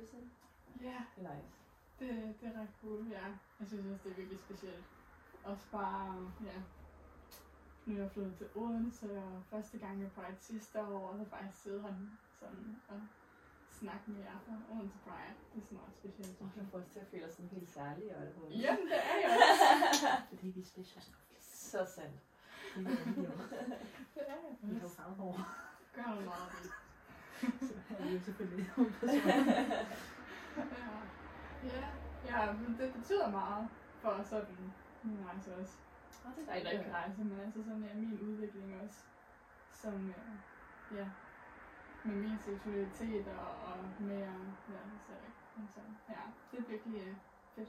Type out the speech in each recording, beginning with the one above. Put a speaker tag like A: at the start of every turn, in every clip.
A: Person.
B: Ja,
A: Det er nice.
B: det, det er ret cool, ja. Jeg synes også, det er virkelig specielt. Også bare, ja, nu er jeg flyttet til Odense, og første gang med Pride sidste år, og så faktisk sidde her sådan og snakke med jer fra Odense Pride. Det er sådan meget specielt, synes
A: Du
B: jeg.
A: får os til at føle sådan helt særlige og alt muligt.
B: Jamen, det er jeg også.
C: Fordi vi er special.
A: Så sandt.
C: Det er jo.
B: Det er jeg
C: Vi har jo
B: også.
C: farvehår.
B: Gør meget det.
C: Så er vi jo selvfølgelig hovedpersoner.
B: Ja. Ja, ja, men det betyder meget for sådan min rejse også.
A: Nå, det er
B: Eller
A: dejligt.
B: ikke rejse, men altså sådan ja, min udvikling også. Som, øh, ja, med min seksualitet og, og mere, ja, så, altså, ja, det er virkelig, øh,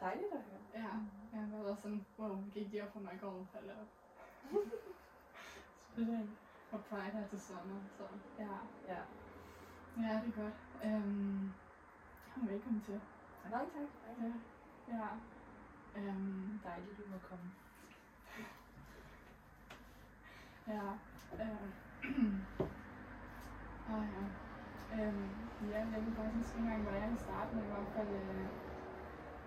A: Dejligt at høre.
B: ja, jeg har været sådan, wow, gik de op for mig i går og op. Specielt for Pride her til sommer, så ja,
A: Ja.
B: ja, det er godt. Øhm, velkommen til.
A: Nej, tak.
B: Ja, ja. Øhm,
A: Dejligt, du må komme.
B: Ja. Øhm. Åh ja. Øhm, ja, jeg ved faktisk ikke engang, hvor jeg vil starte, men i hvert fald... Øh,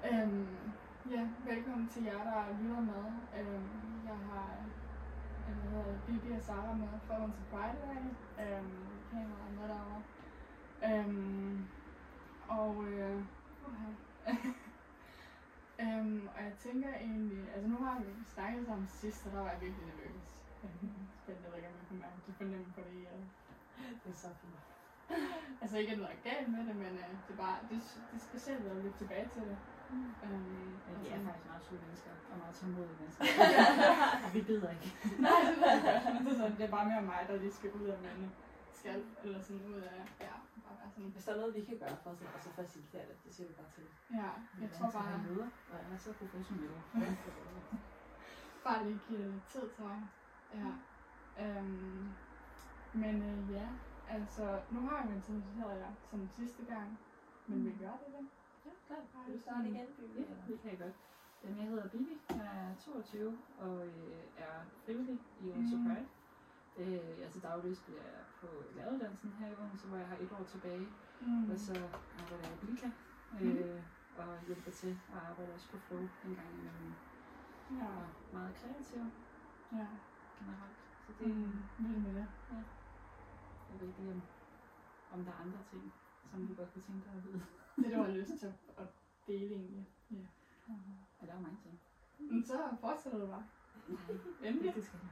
B: øhm, ja, velkommen til jer, der lytter med. Øhm, jeg har hedder det, Bibi og Sara med fra Odense Pride i dag. Øhm, kameraet er med derovre. Øhm, og øh, øhm, og jeg tænker egentlig, altså nu har vi snakket sammen sidst, og der var jeg virkelig nervøs. Spændende, jeg ikke, om jeg kan mærke det fornemme på det. Ja.
A: Det er så fint.
B: Altså ikke, at der er galt med det, men øh, det, er bare, det, det er specielt at lytte tilbage til det. Øhm,
C: Ja,
B: og
C: vi er faktisk meget søde mennesker og meget tålmodige mennesker. og vi bider ikke.
B: Nej, det ved jeg godt. Det er, sådan, det er bare mere mig, der lige skal ud af manden. Skal, eller sådan ud af, ja, bare sådan.
A: Hvis der er noget, vi kan gøre for os, og så facilitere det, det siger vi bare til.
B: Ja, jeg tror bare,
C: Jeg møder, og jeg er så professionelle.
B: bare lige give det lidt tid, tror jeg. Ja. Øhm, men øh, ja, altså, nu har jeg jo introduceret jer som sidste gang, men vi gør det det.
A: Ja, klart. Vil du starte igen, Bibi?
C: Ja, det kan jeg godt. Jamen, jeg hedder Bibi, jeg er 22 og øh, er frivillig i Odense
B: Mhm.
C: Pride. Øh, jeg til daglig bliver jeg på læreruddannelsen her i Odense, hvor jeg har et år tilbage.
B: Mm.
C: Og så arbejder jeg i Bilka, øh, og hjælper til at arbejde også på Flow en gang imellem.
B: Ja,
C: Og meget kreativ
B: ja.
C: generelt. Så det,
B: Mm, vild med det.
C: jeg ved ikke om, om der er andre ting, som du godt kunne tænke dig at vide.
B: Det, du har lyst til at dele egentlig. Ja.
C: Ja, der er mange ting.
B: Men så fortsætter du bare. Endelig.
C: Det skal jeg.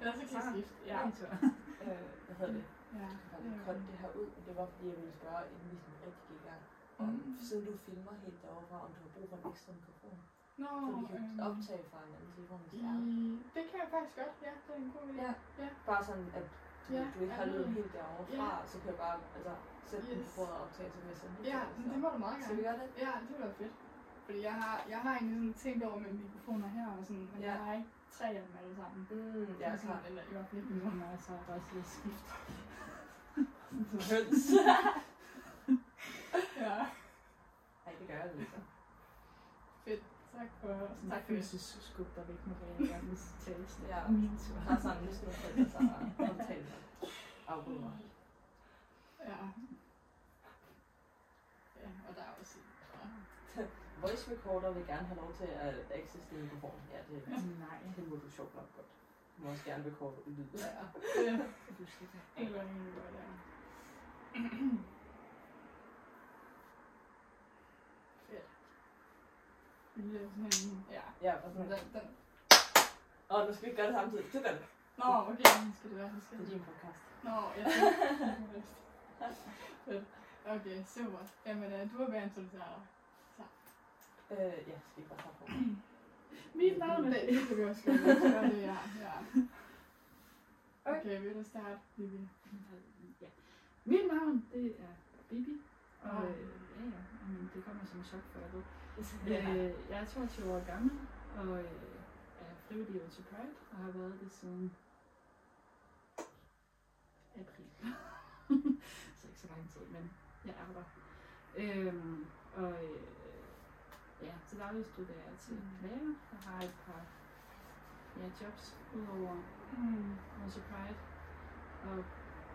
B: Ellers så kan jeg skifte. Ja.
A: Øh, hvad hedder det?
B: Ja.
A: Jeg har koldt det her ud, og det var fordi, jeg ville spørge, inden vi sådan rigtig gik i gang. Om,
B: Mm.
A: siden du filmer helt derovre om du har brug for en ekstra mikrofon.
B: Nå,
A: Så vi kan
B: øhm,
A: optage fra en anden telefon, hvis det er.
B: det kan jeg faktisk godt. Ja, det er en god idé.
A: Ja.
B: Ja.
A: Bare sådan, at du,
B: Ja,
A: du ikke har lyden helt derovre fra,
B: Ja.
A: så kan jeg bare altså, sætte yes.
B: Yes.
A: mikrofonen og optage, så jeg sende det
B: Ja,
A: til dig,
B: det må du meget
A: så.
B: gerne.
A: Skal vi gøre det?
B: Ja, det ville være fedt. Fordi jeg har, jeg har egentlig sådan tænkt over med mikrofoner her og sådan, men
A: Ja.
B: jeg har ikke tre af dem alle sammen.
A: Mm, ja,
B: Sådan,
A: klart.
B: Eller i hvert fald ikke
C: kommer jeg så også lige at skifte.
A: Som høns.
B: Ja,
A: Nej, det gør jeg altså.
B: fedt. Tak for,
C: Sådan
B: tak
C: en
B: for det.
C: fysisk skub, der væk med, hvad jeg gerne vil tale. Sådan,
A: Ja.
C: min tur.
A: Der er sådan næsten noget forældre, der mig. Afbryder.
B: Ja. Ja, og der er også ja.
A: Voice recorder vil gerne have lov til at access din mikrofon. Ja, det,
C: Nej,
A: det må du sjovt nok godt. Du må også gerne recorde lyd.
B: Ja, det
C: du skal ikke.
B: er rigtig godt, ja. Det bliver sådan en, ja.
A: Ja, og
B: Den,
A: sådan.
B: den.
A: Åh, nu skal vi ikke gøre det samtidig. Gør det.
B: Nå, okay, nu skal det være, nu skal
A: Det er din podcast.
B: Nå, ja. Fedt. Okay, super. Jamen, øh, du er at introducere dig.
A: Øh, ja, skal vi bare tage på.
B: Mit navn er det. Det kan vi også gøre. Det, ja. ja. Okay, vil du starte, Vivi?
C: Ja. Mit navn, det er Bibi. Og øh, ja, ja, jamen, det kommer som et chok for ved.
A: Ja.
C: Øh, jeg er 22 år gammel, og øh, er frivillig i til Pride, og har været det siden april. så ikke så lang tid, men jeg er der. Øhm, og øh, ja, til daglig studerer jeg til lærer. Jeg har et par ja, jobs udover
B: Mm.
C: Odense Pride.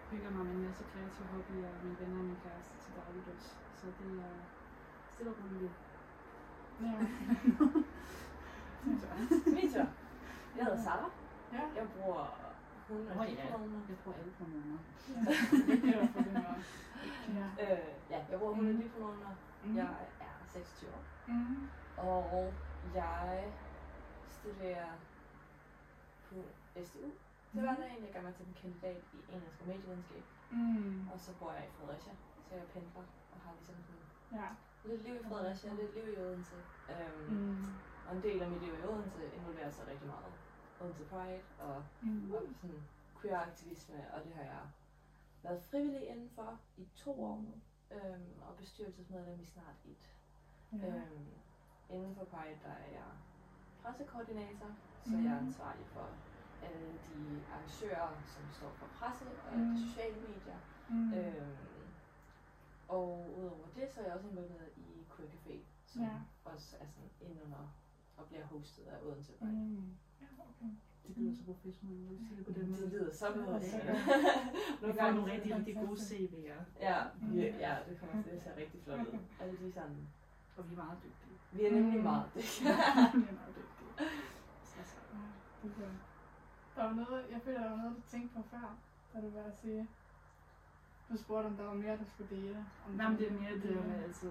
C: hygger mig med en masse kreative hobbyer og mine venner og min kæreste til dagligdags. Så det er stille og roligt.
B: Ja.
A: Min tur. Jeg hedder Sarah.
B: Ja.
A: Jeg bruger 100
C: Åh, ja.
A: kroner.
C: Jeg bruger alle pronomer.
B: Ja. Ja.
A: Øh, ja, jeg bruger 100
B: Mm.
A: kroner.
B: Mm.
A: Jeg er 26 år.
B: Mm.
A: Og jeg studerer på SDU til hverdagen. Jeg gør mig til en kandidat i engelsk og medievidenskab.
B: Mm.
A: Og så bor jeg i Fredericia, så jeg pendler og har ligesom sådan
B: Ja.
A: Lidt liv i Fredericia, lidt liv i Odense. Øhm,
B: Mm.
A: Og en del af mit liv i Odense involverer sig rigtig meget Odense Pride og,
B: Mm.
A: og sådan queer aktivisme, og det har jeg været frivillig indenfor i to år nu, øhm, og bestyrelsesmedlem i snart et.
B: Ja.
A: Øhm, inden for Pride, der er jeg pressekoordinator, så jeg er
B: Mhm.
A: ansvarlig for alle de arrangører, som står for presse og
B: Mhm.
A: de sociale medier.
B: Mm.
A: Øhm, og udover det, så er jeg også involveret i Queer Café, som
B: Ja.
A: også er sådan ind under og bliver hostet af Odense Pride.
B: Mm. Ja, okay.
C: Det lyder så professionelt, når du siger det på den måde.
A: Det lyder så professionelt.
C: Vi
A: Nogle
C: får nogle rigtig, rigtig gode CV'er,
A: Ja, vi,
B: Mm.
A: ja, det kommer til at se rigtig flot ud. Alle de sådan,
C: og vi er meget dygtige.
A: vi er nemlig
B: Mm.
A: meget
C: vi er meget dygtige. Så, så.
B: Der var noget, jeg føler, der var noget, du tænkte på før, da du var at sige. Du spurgte, om der var mere, du skulle dele. Om
C: Nej, men det er mere det der med, altså,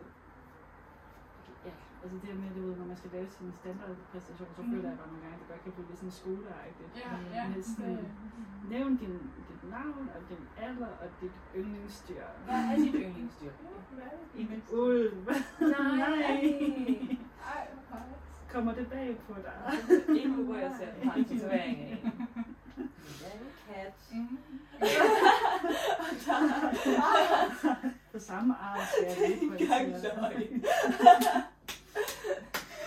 C: ja, altså det der med, du ved, når man skal lave sin standardpræstation, så
B: Mhm.
C: føler jeg bare nogle gange, at det godt kan blive lidt sådan skoleagtigt.
B: Ja, ja.
C: Sådan,
B: det-
C: nævn din, dit navn og din alder og dit yndlingsdyr.
A: Hvad er dit yndlingsdyr?
B: Hvad er det?
C: En ulv.
A: Nej.
B: Ej, nej.
C: Kommer det bag på dig?
A: Ikke nu, hvor jeg ser, at du har en tatovering af en. Det er.
B: Mm.
C: På samme arm skal jeg lige
A: Gang
C: pointere.
A: løgn.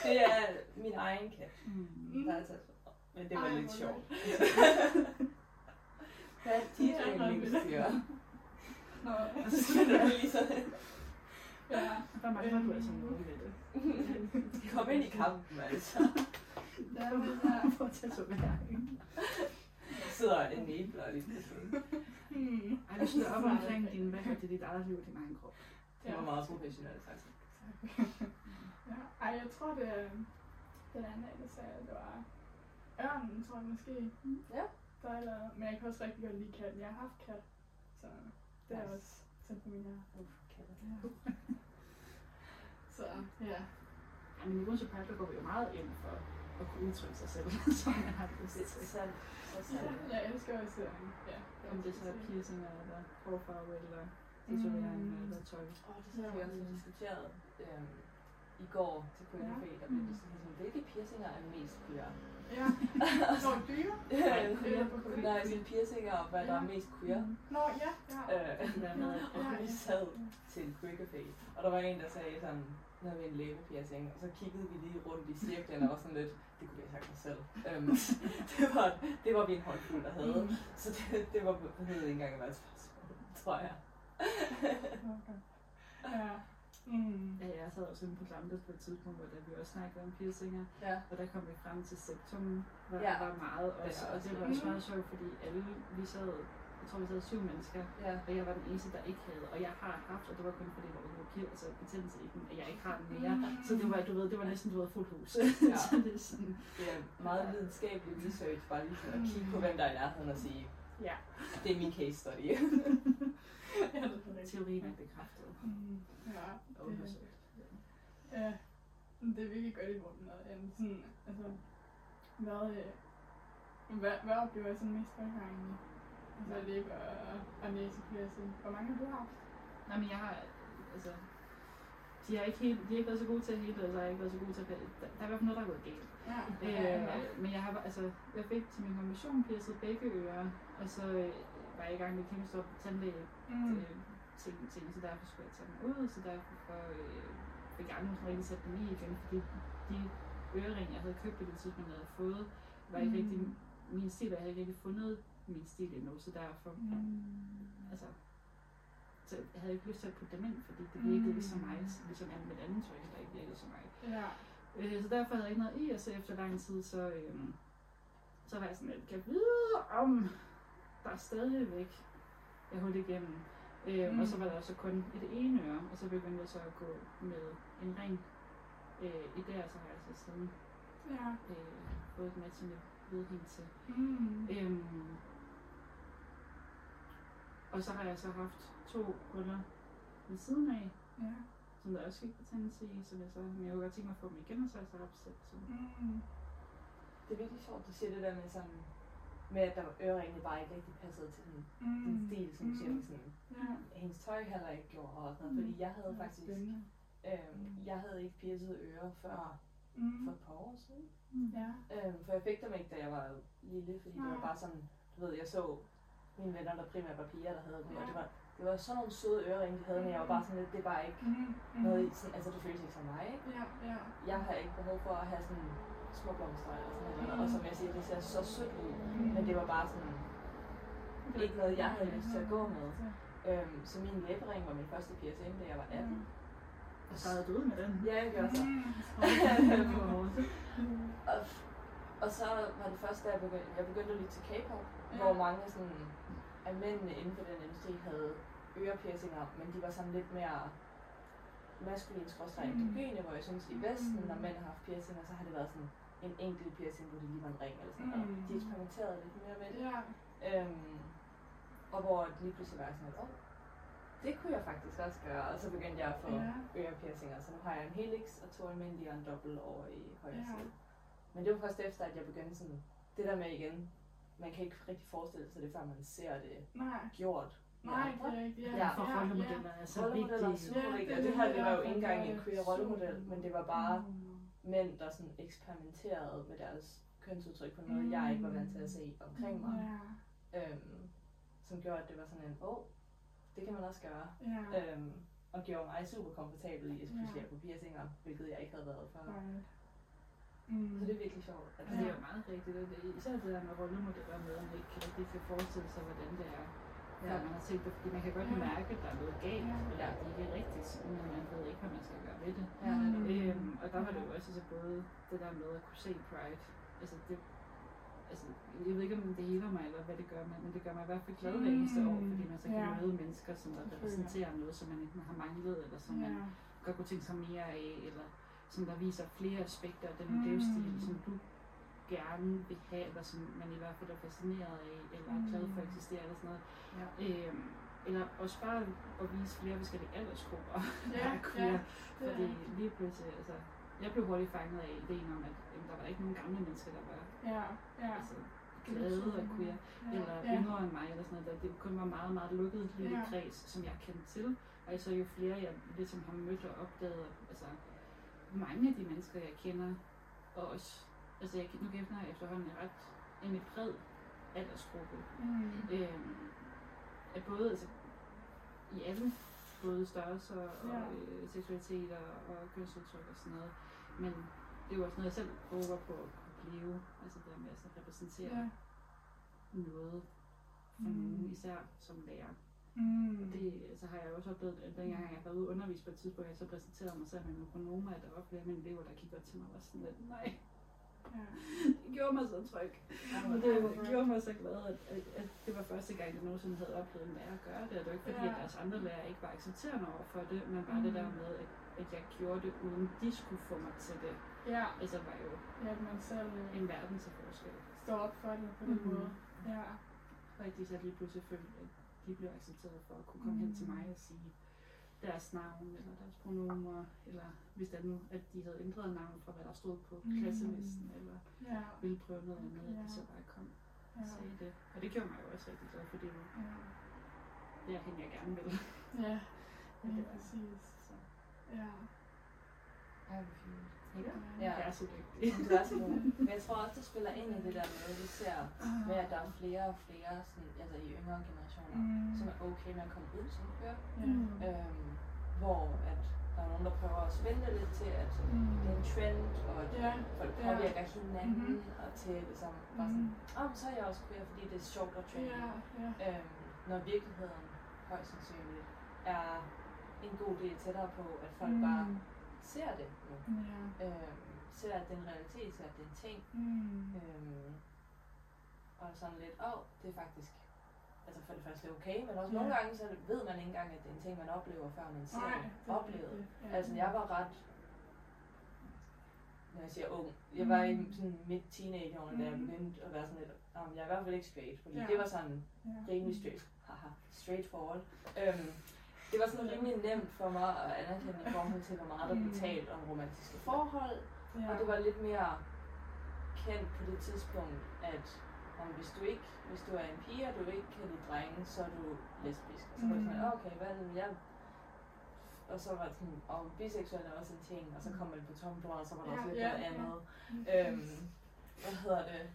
A: Det er min egen kat,
C: Mm.
A: der er tatoveret. Men det var
B: Ej,
A: lidt sjovt. Hvad er dit yndlingsdyr?
B: Nå,
A: Og så siger du lige sådan,
B: ja.
C: Der mangler du altså noget ved det.
A: kom ind i kampen, altså.
B: Der er det der.
C: For tatovering.
A: Der sidder en æbler lige siden.
B: Hmm.
C: Ej, du er op omkring din, hvad hedder det, dit eget liv og din egen krop.
A: Det var meget professionelt sagt.
B: Ja. Ej, jeg tror, det den anden dag, der sagde, at det var ørnen, tror jeg måske.
A: Ja.
B: Der er men jeg kan også rigtig godt lide katten. Jeg har haft kat, så det er
A: Nice.
B: også tæt på min hjerte.
A: Uff, katte.
B: Ja. Så ja.
C: Ja, men i Odense Park, der går vi jo meget ind for at kunne udtrykke sig selv, som man har lyst
A: Det
C: til.
A: er sandt. Så sandt.
B: Jeg elsker også, øh, ja.
C: Om det så er piercinger, eller hårfarve, eller tatovering,
B: Mm.
C: eller tøj.
A: Åh, det synes vi også diskuteret øhm, i går til Queer
B: Ja.
A: Café, der blev det sådan, hvilke piercinger er mest queer?
B: Ja. Nå, dyre?
C: Nej,
A: Øh, sådan piercinger og hvad der er mest queer.
B: Nå, ja, ja.
A: Øh,
C: der med, at
A: og vi sad til en Café, og der var en, der sagde sådan, havde vi en læbepiercing, og så kiggede vi lige rundt i cirklen og var sådan lidt, det kunne vi have sagt os selv. Øhm, det, var, det var vi en håndfuld, der havde.
B: Mm.
A: Så det, det var, behøvede ikke engang at være et spørgsmål, tror jeg.
B: Okay. Ja. Mm.
C: Ja, jeg sad også inde på Glamtes på et tidspunkt, hvor der vi også snakkede om piercinger,
A: Ja.
C: og der kom vi frem til septum, hvor
A: Ja.
C: der var meget også,
A: er
C: og det var også meget sjovt, fordi alle, vi sad, jeg tror vi sad syv mennesker,
A: Ja.
C: og jeg var den eneste, der ikke havde, og jeg har haft, og det var kun fordi, der var noget altså betændelse i den, at jeg ikke har den mere,
B: Mm.
C: så det var, du ved, det var næsten, du ved, fuldt hus.
A: Ja.
C: så det er sådan,
A: Det er meget videnskabelig research, bare lige at kigge på, hvem der er i nærheden og sige,
C: ja,
A: det er min case study.
B: Ja, det er
C: teorien er bekræftet
B: Mm. Ja, det,
C: undersøgt.
B: ja, det er virkelig godt i øhm, sådan, altså, hvad, øh, hvad, hvad oplever jeg sådan mest første gang? Altså læbe og, og næsepiercing. Hvor mange har du haft?
C: Nej, men jeg har, altså, de har ikke, helt, de har ikke været så gode til at hele, og så har jeg ikke været så gode til at, der, der er i hvert fald noget, der er gået galt.
B: Ja.
C: Øh, men jeg har, altså, jeg fik til min konfirmation piercet begge ører, og så øh, var jeg i gang med kæmpe stor tandlæge
B: Mm.
C: øh, ting, ting, så derfor skulle jeg tage dem ud, så derfor øh, fik jeg aldrig rigtig sat dem i igen, fordi de øreringe, jeg havde købt på det tidspunkt, jeg havde fået, var ikke
B: Mm.
C: rigtig min stil, og jeg havde ikke rigtig fundet min stil endnu, så derfor,
B: Mm.
C: altså, så jeg havde ikke lyst til at putte dem ind, fordi det virkede
B: Mm.
C: ligesom mig, ligesom alt mit andet tøj, der ikke virkede som mig.
B: Ja.
C: Øh, så derfor havde jeg ikke noget i, og så efter lang tid, så, øh, så var jeg sådan lidt, kan jeg vide, om der er stadigvæk jeg hul igennem. Øh,
B: Mm.
C: Og så var der så kun et ene øre, og så begyndte jeg så at gå med en ring øh, i der, så har jeg så siden
B: Ja.
C: øh, fået et matchende vedhæng til.
B: Mm.
C: Øhm, og så har jeg så haft to huller ved siden af,
B: Ja.
C: som der også fik betændelse i, som jeg så, men jeg kunne godt tænke mig at få dem igen, og så har jeg så opsat sådan.
B: Mm.
A: Det er virkelig sjovt, du siger det der med sådan, med at der var øreringene bare ikke rigtig passede til den
B: Mm.
A: stil, som du siger, med sådan,
B: Ja.
A: hendes tøj heller ikke gjorde og sådan noget,
B: Mm.
A: fordi jeg havde faktisk,
B: Spændende.
A: øhm, jeg havde ikke piercede ører før
B: Mm.
A: for et par år siden.
B: Ja.
A: Øhm, for jeg fik dem ikke, da jeg var lille, fordi det var
B: Nej.
A: bare sådan, du ved, jeg så mine venner, der primært var piger, der havde dem, og det var, det var sådan nogle søde øreringe, de havde, men jeg var bare sådan lidt, det bare ikke
B: Mm. Mm.
A: noget, sådan, altså det føles ikke som mig, ikke?
B: Ja, ja.
A: Jeg har ikke behov for at have sådan små blomster eller sådan noget,
B: Mm.
A: og som jeg siger, det ser så sødt ud,
B: Mm.
A: men det var bare sådan, ikke noget, jeg havde lyst til at gå med.
B: Ja.
A: Øhm, så min læbering var min første piercing, da jeg var 18.
C: Og så havde du ud med den.
A: Ja, jeg gjorde så.
B: Mm.
A: Og, og så var det først, da jeg begyndte, jeg begyndte at lytte til K-pop,
B: Ja.
A: hvor mange sådan, af mændene inden for den industri havde ørepiercinger, men de var sådan lidt mere maskuline skråstrej
B: Mm.
A: androgyne, hvor jeg synes i Vesten,
B: Mm.
A: når mænd har haft piercinger, så har det været sådan en enkelt piercing, hvor det lige var en ring eller sådan noget.
B: Mm.
A: De eksperimenterede lidt mere med det.
B: Ja.
A: Øhm, og hvor det lige pludselig var sådan, åh, det kunne jeg faktisk også gøre. Og så begyndte jeg at få
B: Ja.
A: ørepiercinger, så nu har jeg en helix og to almindelige og en dobbelt over i højre
B: Ja.
A: side. Men det var først efter, at jeg begyndte sådan, det der med igen, man kan ikke rigtig forestille sig det, før man ser det
B: Nej.
A: gjort.
B: Nej, det er ikke. Ja,
A: Ja.
C: For rollemodeller er så
A: Rollemodeller er
C: vigtige.
A: super
B: Ja,
A: vigtige,
B: det
A: og det her
B: det,
A: det var jo ikke engang en queer rollemodel, men det var bare
C: Mm.
A: mænd, der sådan eksperimenterede med deres kønsudtryk på noget, jeg ikke var vant til at se omkring mig.
B: Ja.
A: Øhm, som gjorde, at det var sådan en, åh, oh, det kan man også gøre.
B: Ja.
A: Øhm, og gjorde mig super komfortabel i at pludselig
B: Ja.
A: på piercinger, hvilket jeg ikke havde været før.
B: Right.
A: Så
B: Mm.
A: det er virkelig sjovt. At
C: Altså, det er jo meget rigtigt, og det, især det der med rollemodeller med, at man ikke kan rigtig kan forestille sig, hvordan det er,
A: Ja.
C: ja. man har set det, fordi man kan godt
B: Ja.
C: mærke, at der er noget galt,
B: Ja.
C: eller at det ikke er rigtigt, men man ved ikke, hvad man skal gøre ved det.
A: Ja,
B: Mm.
C: Øhm, og der var det jo også altså, både det der med at kunne se Pride, altså det, altså, jeg ved ikke, om det heler mig, eller hvad det gør, men, det gør mig i hvert fald glad hver eneste år, fordi man så kan
B: Ja.
C: møde mennesker, som der repræsenterer noget, som man enten har manglet, eller som man
B: Ja.
C: godt kunne tænke sig mere af, eller som der viser flere aspekter af den
B: Mm.
C: livsstil, som du gerne vil have, eller som man i hvert fald er fascineret af, eller er glad for at
B: Mm.
C: eksistere, eller sådan noget.
A: Ja.
C: Øhm, eller også bare at vise flere forskellige aldersgrupper, der
B: Ja,
C: er queer.
B: ja, det
C: fordi
B: rigtigt.
C: lige pludselig, altså, jeg blev hurtigt fanget af ideen om, at jamen, der var ikke nogen gamle mennesker, der var
B: Ja, ja.
C: altså, glade og queer,
B: Ja,
C: eller
B: ja.
C: yngre end mig, eller sådan noget. Der, det kun var meget, meget lukket lille
B: Ja.
C: kreds, som jeg kendte til. Og så jo flere jeg ligesom har mødt og opdaget, altså mange af de mennesker, jeg kender, og også, altså jeg, nu kender jeg efterhånden en ret en bred aldersgruppe.
B: Mm.
C: Øhm, af både, altså, i alle, både størrelser og
B: Ja.
C: øh, seksualiteter og kønsudtryk og sådan noget. Men det er jo også noget, jeg selv håber på at kunne blive, altså det der med at repræsentere
B: Ja.
C: noget for
B: Mm.
C: nogen, især som lærer.
B: Mm.
C: Det så har jeg også oplevet, at dengang jeg var ude og undervise på et tidspunkt, jeg så præsenterede mig selv med pronomer, at der var flere af mine elever, der kiggede til mig og var sådan lidt, nej,
B: Ja.
C: det gjorde mig så tryg. Og det gjorde mig så glad, at, at, at det var første gang, jeg nogensinde havde oplevet en lærer gøre det. Og det var ikke fordi,
B: Ja.
C: at deres andre lærere ikke var accepterende over for det, men bare det
B: Mm.
C: der med, at, at jeg gjorde det, uden de skulle få mig til det.
B: Ja,
C: Altså var jo
B: ja, at man selv øh,
C: en verden til forskel.
B: står op for det på den
C: Mhm.
B: måde. Ja.
C: At de så lige pludselig følte, at de blev accepteret for at kunne komme mm. hen til
B: Mm.
C: mig og sige deres navn, eller deres pronomer, eller hvis det nu, at de havde ændret navn fra, hvad der stod på
B: Mm.
C: klasselisten, eller
B: Ja.
C: ville prøve noget andet,
B: Ja.
C: at de så bare kom og
B: Ja.
C: sagde det. Og det gjorde mig jo også rigtig glad, fordi det
B: Ja.
C: derhen, jeg gerne vil.
B: Ja,
C: Ja, det er-
B: præcis.
C: Så,
B: Ja.
A: Ej, hvor fint.
C: Ja.
A: Ja.
C: Jeg er så dygtig.
A: Du er så god. Men jeg tror også, det spiller ind i det der med, at vi ser med, at der er flere og flere sådan, altså i yngre generationer,
B: Mm.
A: som er okay med at komme ud som queer.
B: Ja.
A: Øhm, hvor at der er nogen, der prøver at spænde det lidt til, at
B: Mm.
A: det er en trend, og at
B: Ja.
A: folk
B: Ja.
A: påvirker hinanden,
B: Mhm.
A: og til ligesom bare sådan,
B: Mm.
A: åh, oh, så er jeg også queer, fordi det er sjovt og trendy.
B: Ja, ja.
A: Øhm, når virkeligheden højst sandsynligt er en god del tættere på, at folk
B: Mm.
A: bare ser det nu.
B: Ja.
A: Øhm, ser, at det er en realitet, ser, at det er en ting.
B: Mm.
A: Øhm, og sådan lidt, åh, oh, det er faktisk altså for det første er okay, men også
B: Ja.
A: nogle gange, så ved man ikke engang, at det er en ting, man oplever, før man ser
B: Nej,
A: det
B: det
A: oplevet.
B: rigtigt. Ja.
A: Altså, jeg var ret, når jeg siger ung, jeg var i
B: Mm.
A: sådan midt teenageårene, da jeg
B: Mm.
A: begyndte at være sådan lidt, jeg er i hvert fald ikke straight, fordi
B: Ja.
A: det var sådan
B: Ja.
A: rimelig straight, haha, straightforward. Øhm, det var sådan rimelig nemt for mig at anerkende i forhold til, hvor meget der blev
B: Mm.
A: talt om romantiske forhold,
B: Ja.
A: og det var lidt mere kendt på det tidspunkt, at om hvis du ikke, hvis du er en pige, og du ikke kan lide drenge, så er du lesbisk. Og så var det sådan,
B: Mm.
A: okay, hvad er det, jeg... Og så var det sådan, og biseksuel er også en ting, og så kom man på Tumblr, og så var der
B: Ja,
A: også lidt
B: ja,
A: noget
B: ja.
A: andet.
B: Lige
A: Øhm, hvad hedder det?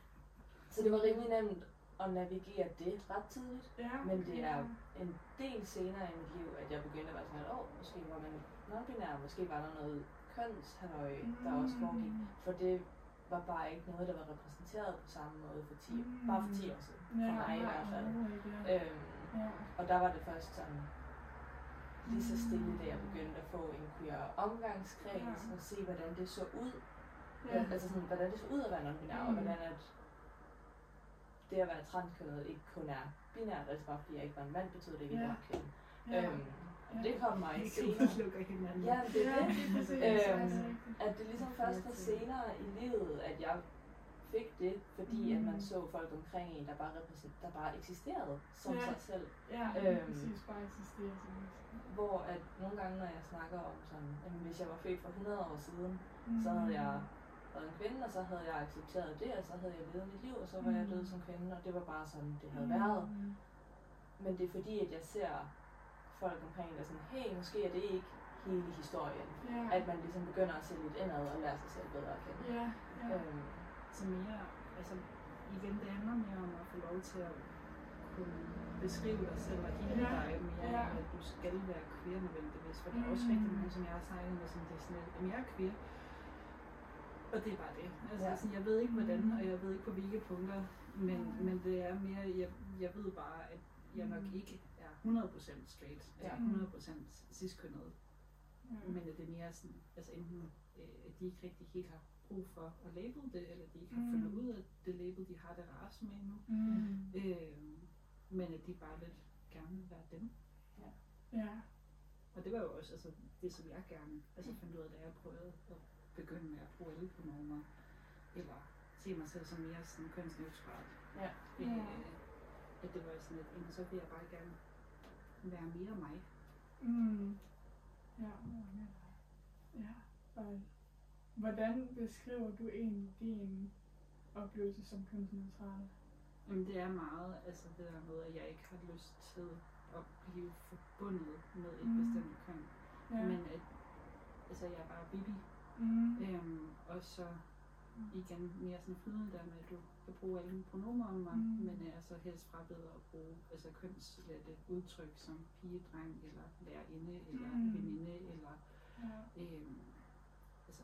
A: Så det var rimelig nemt at navigere det ret tidligt.
B: Ja,
A: Men det er en del senere i mit liv, at jeg begyndte at være sådan, at åh, måske var man non-binær, måske var der noget kønshalløj, der også foregik.
B: Mm.
A: For det var bare ikke noget, der var repræsenteret på samme måde for 10,
B: Mm.
A: bare for 10 år siden.
B: Ja,
A: For mig i hvert fald.
B: ja.
A: Øhm,
B: Ja.
A: og der var det først sådan, lige så stille, da jeg begyndte at få en queer omgangskreds,
B: Ja.
A: og se, hvordan det så ud.
B: Ja.
A: Altså sådan, hvordan det så ud at være non-binær, og
B: Mm.
A: hvordan at det at være transkønnet ikke kun er binært, altså bare fordi jeg ikke var en mand, betød det ikke, at jeg
B: Ja.
A: var kvinde.
B: Ja.
A: Øhm,
B: Ja.
A: det kom mig senere.
C: hinanden.
A: Ja, det er
B: Ja,
A: det.
B: præcis.
A: Øhm. At det ligesom først var senere i livet, at jeg fik det, fordi at man
B: Mm.
A: så folk omkring en, der bare, der bare eksisterede som
B: Ja.
A: sig selv.
B: Ja,
A: øhm,
B: præcis. Bare eksisterer som
A: Hvor at nogle gange, når jeg snakker om sådan, jamen, hvis jeg var født for 100 år siden,
B: Mm.
A: så havde jeg været en kvinde, og så havde jeg accepteret det, og så havde jeg levet mit liv, og så var jeg
B: Mm.
A: død som kvinde, og det var bare sådan, det havde været.
B: Mm.
A: Men det er fordi, at jeg ser folk omkring, der er sådan, hey, måske er det ikke hele historien.
B: Ja.
A: At man ligesom begynder at se lidt indad og lære sig selv bedre at kende.
B: Ja, ja.
A: Øhm,
C: Så mere, altså igen, det handler mere om at få lov til at kunne beskrive dig selv og hele
B: Ja,
C: dig mere, end at du skal være queer nødvendigvis. For der er også
B: Mm.
C: rigtig mange, som jeg har snakket med, som det er sådan jamen jeg er queer. Og det er bare det. Altså,
A: Ja.
C: ja. sådan, jeg ved ikke hvordan,
B: Mm.
C: og jeg ved ikke på hvilke punkter, men,
B: Mm.
C: men det er mere, jeg, jeg ved bare, at jeg nok
B: Mm.
C: ikke er 100% straight,
A: Ja.
C: eller 100% ciskønnet,
B: ja.
C: men at det er mere sådan, altså enten, øh, at de ikke rigtig helt har brug for at label det, eller de ikke har
B: Mm.
C: fundet ud af det label, de har det rart med endnu.
B: Mm.
C: Øh, men at de bare lidt gerne vil være dem.
B: Ja.
C: Og det var jo også altså, det, som jeg gerne altså, fandt ud af, da jeg prøvede at begynde med at bruge alle pronomer, eller se mig selv som mere sådan kønsneutral.
A: Ja.
C: Øh,
B: Ja.
C: at det var sådan lidt, jamen, så vil jeg bare gerne være mere mig.
B: Mm. Ja. Ja. Og hvordan beskriver du egentlig din oplevelse som kønsneutral?
C: Jamen det er meget, altså det der med, at jeg ikke har lyst til at blive forbundet med et
B: mm.
C: bestemt køn.
B: Ja.
C: Men at, altså jeg er bare Bibi.
B: Mm.
C: Øhm, og så igen mere sådan flydende der med, at du kan bruge alle mine pronomer om mig,
B: Mm.
C: mm. men er så helst frabeder at bruge altså kønslette udtryk som pige, dreng, eller lærerinde, eller
B: Mm.
C: mm. veninde, eller
B: Ja.
C: øhm, altså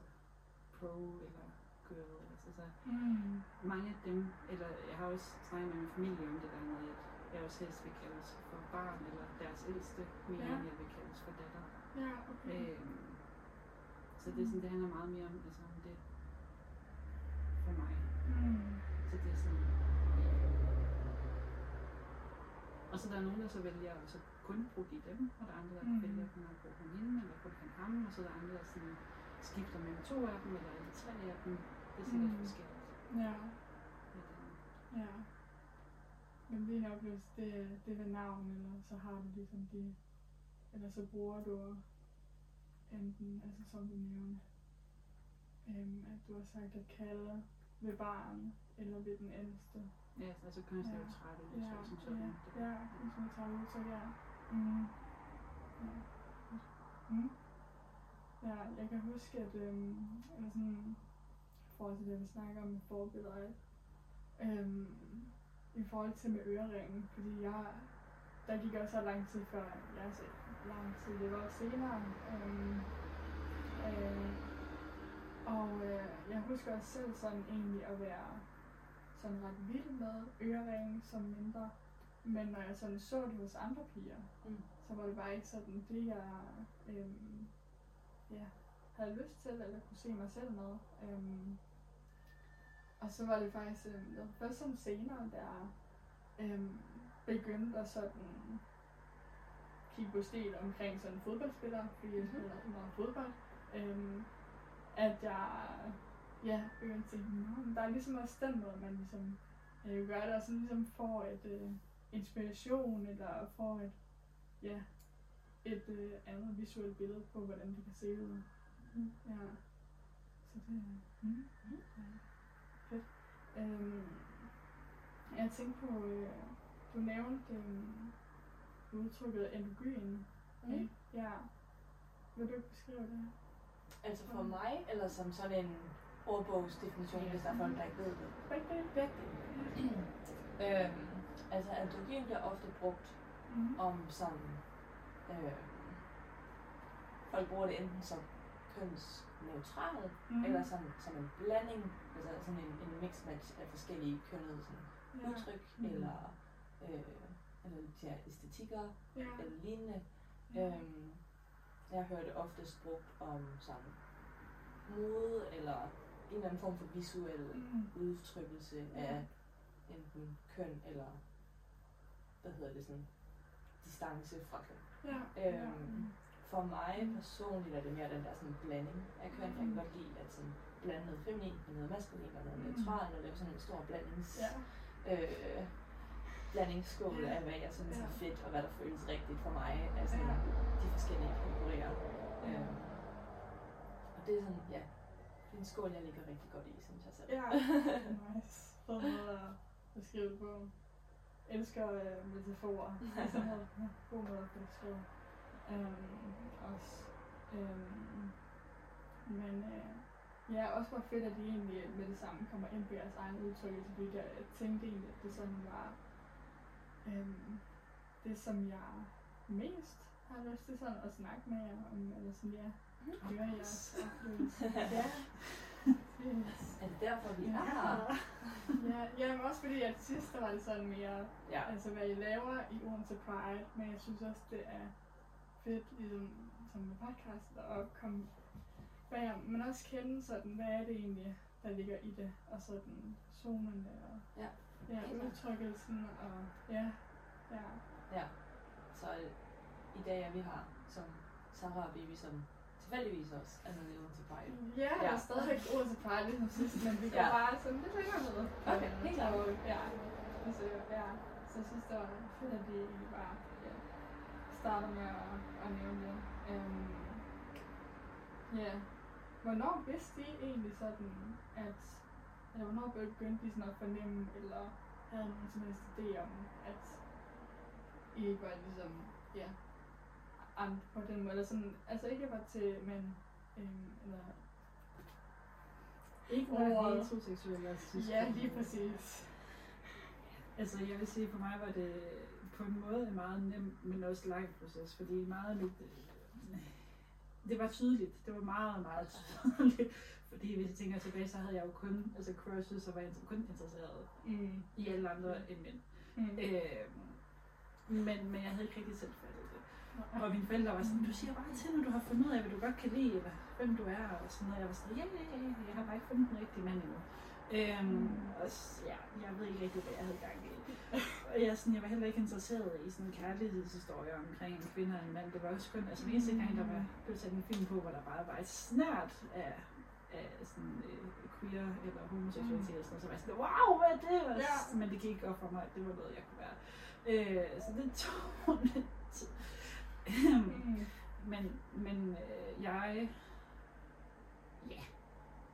C: pro, eller girl. Altså, så
B: Mm.
C: mange af dem, eller jeg har også snakket med min familie om det der med, at jeg også helst vil kaldes for barn, eller deres ældste, mere
B: Ja.
C: end jeg vil kaldes for datter.
B: Ja, okay.
C: Øhm, så det, er sådan, det handler meget mere om, altså, om det for mig.
B: Mm.
C: Så det er sådan... Og så der er nogen, der så vælger at så kun bruge de dem, og der er andre, der
B: Mm.
C: vælger kun at bruge kun hende, eller kun han ham, og så er der andre, der sådan skifter mellem to af dem, eller alle tre af dem. Det er sådan lidt
B: Mm.
C: forskelligt.
B: Ja, ja. Men din oplevelse, det, det er ved navn, eller så har du ligesom det, eller så bruger du enten, altså som du nævner, øhm, at du har sagt at kalde ved barn, eller ved den ældste.
C: Ja, altså kønsneutrale
B: Ja,
C: udtryk som sådan.
B: ja, ja, hvis man tager udtryk, ja. Mm. Ja. Mm. Ja, jeg kan huske, at øhm, eller sådan, i forhold til det, vi snakker om med forbilleder, øhm, i forhold til med øreringen, fordi jeg, der gik også så lang tid før, jeg så lang tid, det var senere, øhm, øh, og øh, jeg husker også selv sådan egentlig at være sådan ret vild med øreringen som mindre. Men når jeg sådan så det hos andre piger,
A: Mm.
B: så var det bare ikke sådan det, jeg øhm, ja, havde lyst til, eller kunne se mig selv med. Øhm, og så var det faktisk, øhm, det var først sådan senere, der øhm, begyndte at sådan kigge på stil omkring sådan fodboldspillere, fordi jeg spiller rigtig meget fodbold, øhm, at jeg ja, begyndte at tænke, "Nå, men der er ligesom også den måde, man ligesom øh, gør det, og sådan ligesom får et øh, inspiration, eller får et, ja, et øh, andet visuelt billede på, hvordan det kan se ud.
C: Mm.
B: Ja. Så det mm,
A: Mm.
B: ja, fedt. Øhm, jeg tænkte på, øh, du nævnte øh, udtrykket androgyn.
A: Mm.
B: ikke? Ja. Vil du ikke beskrive det?
A: Altså for mig, eller som sådan en ordbogsdefinition, hvis der er folk, der ikke ved det?
B: Begge dele?
A: Begge dele. øhm, altså androgyn bliver ofte brugt
B: Mm.
A: om som øh, folk bruger det enten som kønsneutral,
B: Mm.
A: mm. eller som, som en blanding, altså sådan en, en mixmatch af forskellige kønnede sådan,
B: ja.
A: udtryk,
C: Mm.
A: mm. eller, øh, eller de her æstetikker,
B: Ja.
A: eller lignende.
B: Ja.
A: Øhm, jeg hører det oftest brugt om sådan mode, eller en eller anden form for visuel
B: Mm.
A: udtrykkelse
B: Ja.
A: af enten køn eller, hvad hedder det sådan, distance fra køn.
B: Ja.
A: Øhm, For mig personligt er det mere den der sådan blanding af køn. Jeg kan
B: Mm.
A: godt lide at sådan blande noget feminin med noget maskulin og noget
B: Mm.
A: neutralt, og lave sådan en stor blandings,
B: Ja.
A: øh, blandingsskål af, hvad jeg synes er fedt, og hvad der føles rigtigt for mig. Altså
B: Ja.
A: de forskellige.
B: Ja.
A: Øhm, og det er sådan, ja, det er en skål, jeg ligger rigtig godt i, synes jeg selv.
B: Ja. nice. Fed måde at beskrive det på. Elsker øh, metaforer. Altså, ja, god måde at få det skrevet. Øhm, også. Øhm, men øh, ja, også var fedt, at de egentlig med det samme kommer ind på jeres egen udtrykkelse, fordi jeg tænkte egentlig, at det sådan var øhm, det, som jeg mest har lyst til sådan at snakke med jer om, eller sådan, ja, høre jeres oplevelse. Ja.
A: Er det derfor, vi er her?
B: ja, ja, men også fordi, at sidst der var det sådan mere,
A: Ja.
B: altså hvad I laver i Odense Pride, men jeg synes også, det er fedt, ligesom som med podcast, at komme bag, men også kende sådan, hvad er det egentlig, der ligger i det, og sådan zonerne og
A: Ja.
B: Udtrykkelsen, og ja, ja,
A: Ja. Så øh, i dag er vi her som Sarah og Bibi, som tilfældigvis også er med i Odense Pride.
B: Ja,
A: Ja.
B: er stadigvæk Odense Pride ligesom sidst, men vi går
A: Ja.
B: bare sådan lidt længere ned.
A: Okay, helt klart.
B: Ja, altså, ja, så jeg synes, det var fedt, at de egentlig bare ja, starter med at, at nævne det. Um, ja, hvornår vidste I egentlig sådan, at, eller hvornår begyndte I sådan at fornemme, eller havde nogen som helst idé om, at I ikke var ligesom, ja, andre på den måde, eller sådan, altså ikke var til, men, øhm, eller,
C: Ikke
B: Ordet.
C: være heteroseksuel, jeg synes.
B: ja, lige præcis.
C: Altså, jeg vil sige, for mig var det på en måde en meget nem, men også lang proces, fordi meget lidt... øh, Det var tydeligt. Det var meget, meget tydeligt. Fordi hvis jeg tænker tilbage, så havde jeg jo kun altså crushes, og var jeg kun interesseret
B: Mm.
C: i alle andre end mænd.
B: Mm.
C: Øh, men, men jeg havde ikke rigtig selv fattet det. Og mine forældre var sådan, du siger bare til, når du har fundet ud af, hvad du godt kan lide, eller hvem du er, og sådan noget. Jeg var sådan, ja, ja, ja, jeg har bare ikke fundet den rigtige mand endnu. Øhm, og s- ja, jeg ved ikke rigtig, hvad jeg havde gang i. Og jeg, sådan, jeg var heller ikke interesseret i sådan en kærlighedshistorie omkring en kvinde og en mand. Det var også kun, altså den eneste gang, der var blevet sat en film på, hvor der bare var et snært af, af sådan øh, queer eller homoseksualitet og sådan noget, så var jeg sådan, wow, hvad er det? Og,
B: Ja.
C: Men det gik ikke op for mig, at det var noget, jeg kunne være. Øh, så det tog lidt tid.
B: Mm.
C: Men, men øh, jeg... Ja.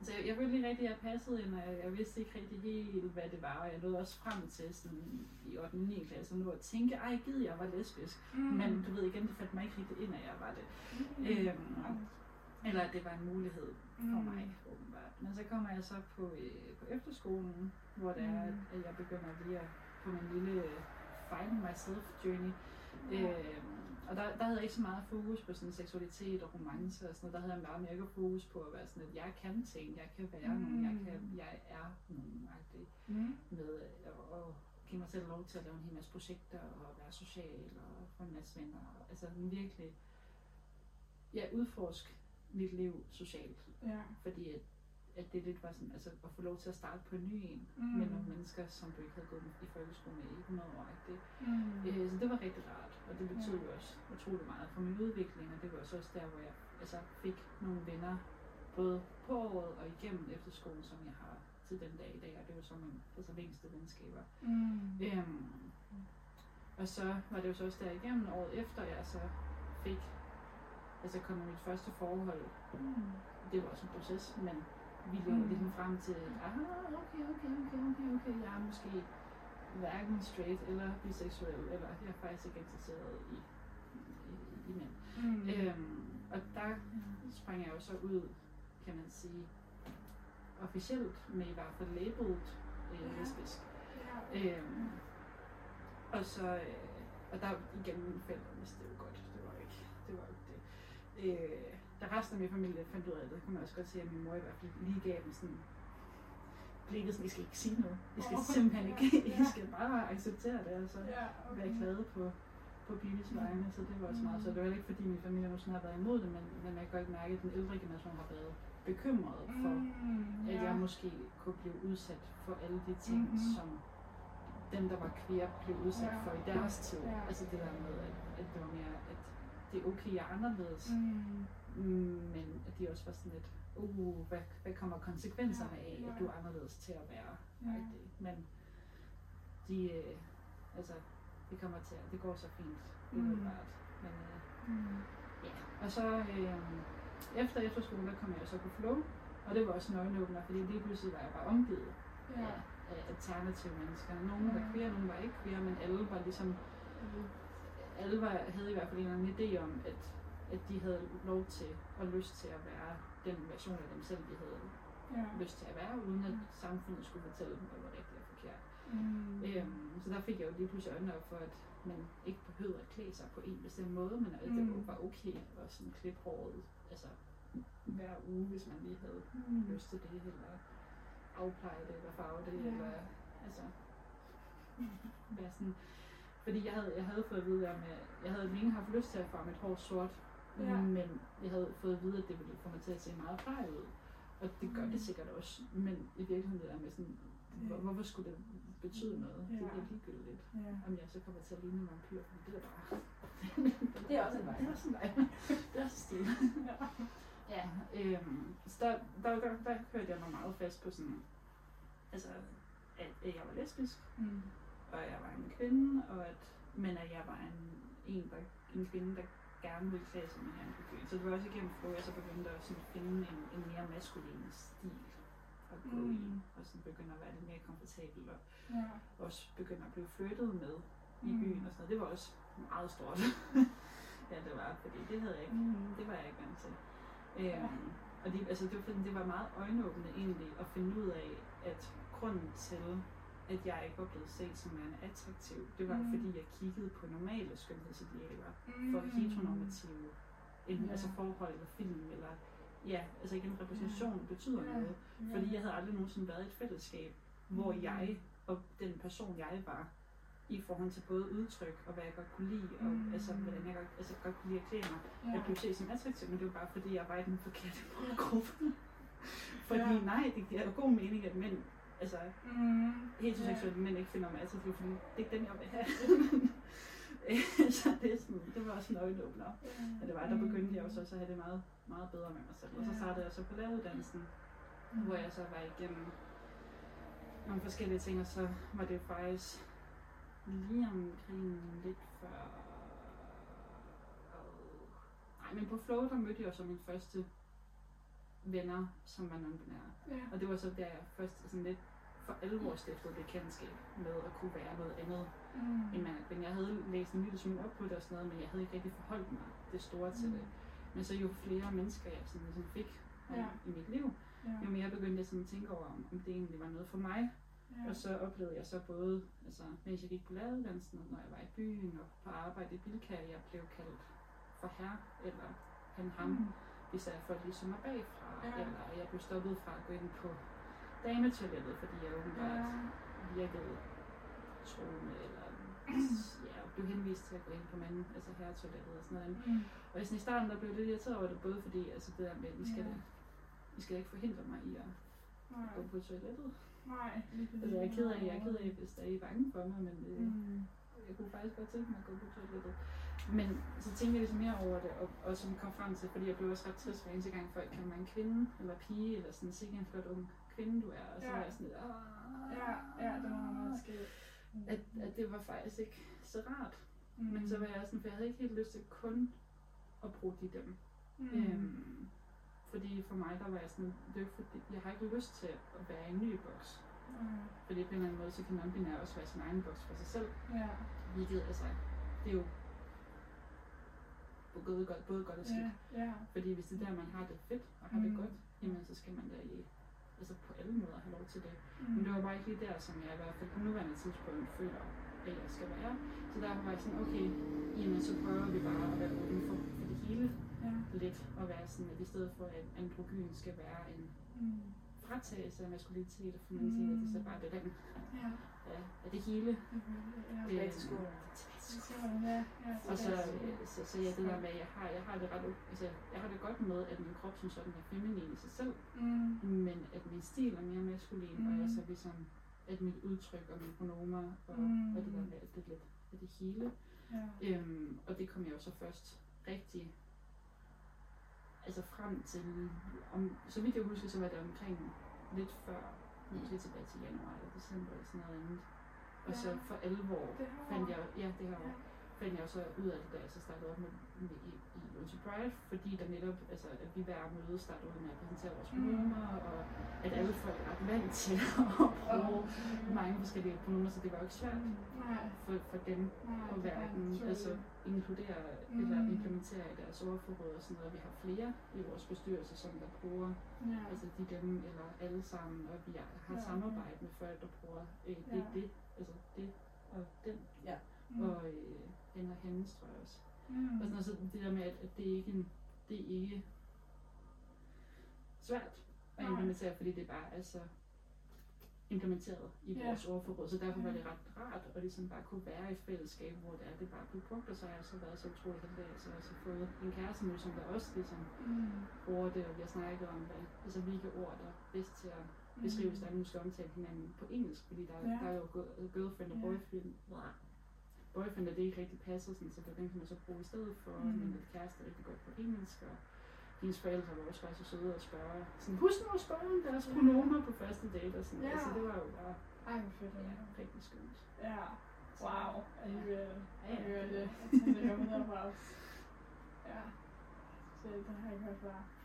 C: Så jeg, jeg følte ikke rigtig, at jeg passede ind, og jeg, jeg vidste ikke rigtig helt, hvad det var. Og jeg nåede også frem til sådan, i 8. og 9. klasse nu at tænke, ej, gid jeg var lesbisk.
B: Mm.
C: Men du ved igen, det faldt mig ikke rigtig ind, at jeg var det.
B: Mm.
C: Øhm, eller at det var en mulighed for
B: Mm.
C: mig, åbenbart. Men så kommer jeg så på, øh, på efterskolen, hvor det er,
B: Mm.
C: at jeg begynder lige at på min lille find myself journey.
B: Ja.
C: Øh, og der, der havde jeg ikke så meget fokus på sådan seksualitet og romance og sådan noget. Der havde jeg meget mere fokus på at være sådan, at jeg kan ting, jeg kan være mm. nogen, jeg, kan, jeg er nogen
B: Mm.
C: med at, at give mig selv lov til at lave en hel masse projekter og være social og få en masse venner. Altså virkelig, ja, udforske mit liv socialt.
B: Ja.
C: Fordi at, at det lidt var sådan, altså at få lov til at starte på en ny en,
B: Mm.
C: med nogle mennesker, som du ikke havde gået i folkeskole med i 100 år. Ikke?
B: Mm.
C: Øh, så det var rigtig rart, og det betød
B: Ja.
C: også utrolig meget for min udvikling, og det var så også der, hvor jeg altså, fik nogle venner, både på året og igennem efterskolen, som jeg har til den dag i dag, og det var så mine altså, længste venskaber.
B: Mm.
C: Øhm, og så var det jo så også der igennem året efter, jeg så fik, altså kom i mit første forhold.
B: Mm.
C: Det var også en proces, men vi lå
B: Mm.
C: ligesom frem til, ah, okay, okay, okay, okay, okay, jeg er måske hverken straight eller biseksuel, eller jeg er faktisk ikke interesseret i, i, i mænd.
B: Mm.
C: Øhm, og der sprang jeg jo så ud, kan man sige, officielt med i hvert fald labeled øh,
B: Ja.
C: lesbisk.
B: Ja.
C: Øhm, og så, øh, og der igen mine forældre vidste det jo godt, det var ikke det. Var. Øh, da resten af min familie fandt ud af det, kunne man også godt se, at min mor i hvert fald lige gav dem sådan blikket, sådan, I skal ikke sige noget. I skal
B: Åh,
C: simpelthen
B: ja,
C: ikke, I
B: ja.
C: skal bare acceptere det, og så
B: Ja,
C: være glade på, på Bibis vegne, så det var også meget. Så det var heller ikke fordi min familie sådan har været imod det, men, men jeg kan godt mærke, at den ældre generation har været bekymret for,
B: Mm,
C: at
B: ja.
C: jeg måske kunne blive udsat for alle de ting,
B: Mhm.
C: som dem, der var queer, blev udsat
B: Ja.
C: for i deres tid.
B: Ja.
C: Altså det der med, at, at det var mere, at det er okay, jeg er anderledes,
B: Mm.
C: mm. men at de også var sådan lidt, uh, hvad, hvad kommer konsekvenserne
B: Ja,
C: af, at du er anderledes til at være
B: Ja.
C: rigtig. Men de, øh, altså, det kommer til, det går så fint,
B: Mm.
C: umiddelbart. Men, øh,
B: Mm.
C: Ja, og så øh, efter efterskolen, der kom jeg så på flow, og det var også en øjenåbner, fordi lige pludselig var jeg bare omgivet
B: Ja.
C: af, alternative mennesker. Nogle var
B: Ja.
C: queer, nogle var ikke queer, men alle var ligesom, alle var, havde i hvert fald en eller anden idé om, at, at de havde lov til og lyst til at være den version af dem selv, de havde
B: Ja.
C: lyst til at være, uden at samfundet skulle fortælle dem, hvad var rigtigt og forkert.
B: Mm.
C: Øhm, så der fik jeg jo lige pludselig øjnene op for, at man ikke behøvede at klæde sig på en bestemt måde, men at det
B: Mm.
C: var okay at sådan klippe håret altså, hver uge, hvis man lige havde
B: Mm.
C: lyst til det, eller afpleje det, eller farve det,
B: Ja.
C: eller altså være sådan, fordi jeg havde, jeg havde fået at vide, at jeg havde længe haft lyst til at farve mit hår sort,
B: Ja.
C: men jeg havde fået at vide, at det ville få mig til at se meget pleje ud. Og det gør
B: Mm.
C: det sikkert også, men i virkeligheden det der med sådan, hvor, hvorfor skulle det betyde noget? Det
B: Ja.
C: er ligegyldigt
B: Ja.
C: om jeg så kommer til at ligne en vampyr, for det er bare...
A: Det er også en vej.
C: Det er også en vej. Det er også stil.
B: Ja.
C: Ja, øhm, så der, der, der, der hørte jeg mig meget fast på sådan, altså, at, at jeg var lesbisk,
B: Mm.
C: Og jeg var en kvinde, og at, men at jeg var en, en, der, en kvinde, der gerne ville klæde sig mere byen. Så det var også igennem flow, jeg så begyndte at sådan finde en, en mere maskulin stil at gå mm. i, og sådan begynde at være lidt mere komfortabel, og
B: Ja.
C: også begynde at blive flyttet med i
B: Mm.
C: byen og sådan noget. Det var også meget stort. ja, det var, fordi det havde jeg ikke,
B: Mm.
C: det var jeg ikke vant til. Øhm, og det, altså, det, var, det var meget øjenåbende egentlig at finde ud af, at grunden til, at jeg ikke var blevet set som værende attraktiv, det var
B: Mm.
C: fordi jeg kiggede på normale skønhedsidealer
B: Mm.
C: for heteronormative enten
B: Ja.
C: altså forhold eller film, eller ja, altså igen repræsentation betyder
B: Ja.
C: noget.
B: Ja.
C: Fordi jeg havde aldrig nogensinde været i et fællesskab, hvor
B: Mm.
C: jeg og den person, jeg var, i forhold til både udtryk og hvad jeg godt kunne lide, og
B: Mm.
C: altså, hvordan jeg godt, altså, godt kunne lide at klæde mig,
B: ja.
C: jeg blev set som attraktiv, men det var bare fordi, jeg var i den forkerte målgruppe. fordi
B: Ja.
C: nej, det giver jo god mening, at mænd, altså
B: Mm.
C: heteroseksuelle mænd ikke finder mig attraktiv, fordi det er ikke dem, jeg vil have. så det, er sådan, det var også en øjenåbner. Og det var, der begyndte jeg også, også at have det meget, meget bedre med mig selv. Og så
B: Ja.
C: startede jeg så på læreruddannelsen,
B: Mm.
C: hvor jeg så var igennem nogle forskellige ting, og så var det faktisk lige omkring lidt før... Nej, men på Flow, der mødte jeg så mine første venner, som var non-binære.
B: Ja.
C: Og det var så der, jeg først sådan lidt for alvor stiftede bekendtskab med at kunne være noget andet
B: Mm.
C: end og kvinde. Jeg havde læst en lille smule op på det og sådan noget, men jeg havde ikke rigtig forholdt mig det store til
B: Mm.
C: det. Men så jo flere mennesker jeg sådan, ligesom fik
B: Ja.
C: i mit liv,
B: Ja.
C: jo mere begyndte jeg sådan at tænke over, om det egentlig var noget for mig.
B: Ja.
C: Og så oplevede jeg så både, altså, mens jeg gik på læreruddannelsen, når jeg var i byen og på arbejde i Bilka, jeg blev kaldt for herre, eller han ham,
B: Mm.
C: Hvis jeg folk ligesom mig bagfra,
B: Ja.
C: eller jeg blev stoppet fra at gå ind på dametoilettet, fordi jeg åbenbart
B: Ja.
C: virkede troende, eller ja, blev henvist til at gå ind på manden, altså herretoilettet og sådan noget.
B: Mm.
C: Og sådan i starten, der blev jeg lidt irriteret over det, både fordi, altså det der med, at I skal,
B: Ja.
C: da, I skal da ikke forhindre mig i at
B: Nej.
C: gå på toilettet.
B: Nej. lige
C: Altså, jeg er ked af, jeg er ked af, hvis der er I bange for mig, men øh,
B: Mm.
C: jeg kunne faktisk godt tænke mig at gå på toilettet. Men så tænker jeg ligesom mere over det, og, og som kom frem til, fordi jeg blev også ret trist hver eneste gang folk kan mig en kvinde, eller pige, eller sådan, sikke en flot ung kvinde du er, og så
B: Ja.
C: var jeg sådan lidt.
B: Ja, ja, det var meget skægt.
C: at, at det var faktisk ikke så rart.
B: Mm.
C: Men så var jeg sådan, for jeg havde ikke helt lyst til kun at bruge de dem.
B: Mm.
C: Øhm, fordi for mig, der var jeg sådan, det er fordi, jeg har ikke lyst til at være i en ny boks.
B: Mm.
C: Fordi på en eller anden måde, så kan non-binær også være sin egen boks for sig selv.
B: Ja.
C: Hvilket, altså, det er jo både godt, både godt og skidt.
B: Ja. Ja.
C: Fordi hvis det er der, man har det fedt og har det
B: Mm.
C: godt, jamen så skal man da i, altså på alle måder have lov til det.
B: Mm.
C: Men det var bare ikke lige der, som jeg i hvert fald på nuværende tidspunkt føler, at jeg skal være. Så derfor var jeg sådan, okay, jamen så prøver vi bare at være åbne for, for det hele
B: Ja.
C: lidt, og være sådan, at i stedet for at androgyn skal være en
B: Mm.
C: fratagelse af maskulinitet og feminitet, mm. det så bare det den
B: Ja.
C: Ja, af det hele.
B: Ja.
A: Skolen.
B: siger man, ja. Ja.
C: Og så, øh, så, så ja, det der med, at jeg har, jeg har det ret, altså, jeg har det godt med, at min krop som sådan er feminin i sig selv,
B: Mm.
C: men at min stil er mere maskulin, mm. og
B: Mm.
C: jeg så ligesom, at mit udtryk og mine pronomer og,
B: Mm.
C: og det der med alt det lidt af det hele.
B: Ja.
C: Øhm, og det kom jeg jo så først rigtig altså frem til, om, så vidt jeg husker, så var det omkring lidt før, måske tilbage til januar eller december eller sådan noget andet. Og så for alvor fandt jeg, ja, det her år, fandt jeg så ud af det, da jeg så startede op med, med i, i Lucy Pride, fordi der netop, altså, at vi hver møde startede ud med at præsentere vores
B: Mm.
C: pronomer, og at alle folk er ret vant til at bruge mange forskellige pronomer, så det var jo ikke svært
B: Nej.
C: for, for dem
B: Nej. er
C: hverken
B: naturligt.
C: altså inkludere
B: Mm.
C: eller implementere i deres ordforråd og sådan noget. Vi har flere i vores bestyrelse, som der bruger
B: Ja.
C: altså de dem eller alle sammen, og vi har
B: Ja.
C: samarbejde med folk, der bruger øh, det,
B: Ja.
C: det, altså det og den,
B: Mm.
C: og øh, og hendes, tror jeg også.
B: Mm.
C: Og sådan noget, så det der med, at, at det er ikke en, det er ikke svært at implementere, fordi det bare er så implementeret i
B: Ja.
C: vores ordforråd. Så derfor var
B: Ja.
C: det ret rart at ligesom bare kunne være i et fællesskab, hvor det er, det bare blev brugt, og så har jeg så været så utrolig heldig, at jeg så fået en kæreste nu, som der også ligesom
B: Mm.
C: bruger det, og vi har snakket om, hvad, altså hvilke ord, der er bedst til at beskrive, hvis der er nogen, der skal omtale hinanden på engelsk, fordi der,
B: Ja.
C: der er jo girlfriend og
B: Ja.
C: boyfriend, blah. Boyfriend, og det ikke rigtig passer, sådan, så den kan man så bruge i stedet for,
B: Mm.
C: men at kæreste er rigtig godt på engelsk, og hendes forældre var også faktisk så søde at spørge, sådan, husk nu at spørge om deres
B: Ja.
C: pronomer på første date, og sådan,
B: Ja.
C: altså det var jo bare
B: Ej, hvor fedt.
C: ja,
B: Ja.
C: rigtig skønt.
B: Ja. Wow. Er ved
C: Ja,
B: at høre det? Det kommer derfra også. Ja. Så det har jeg ikke hørt.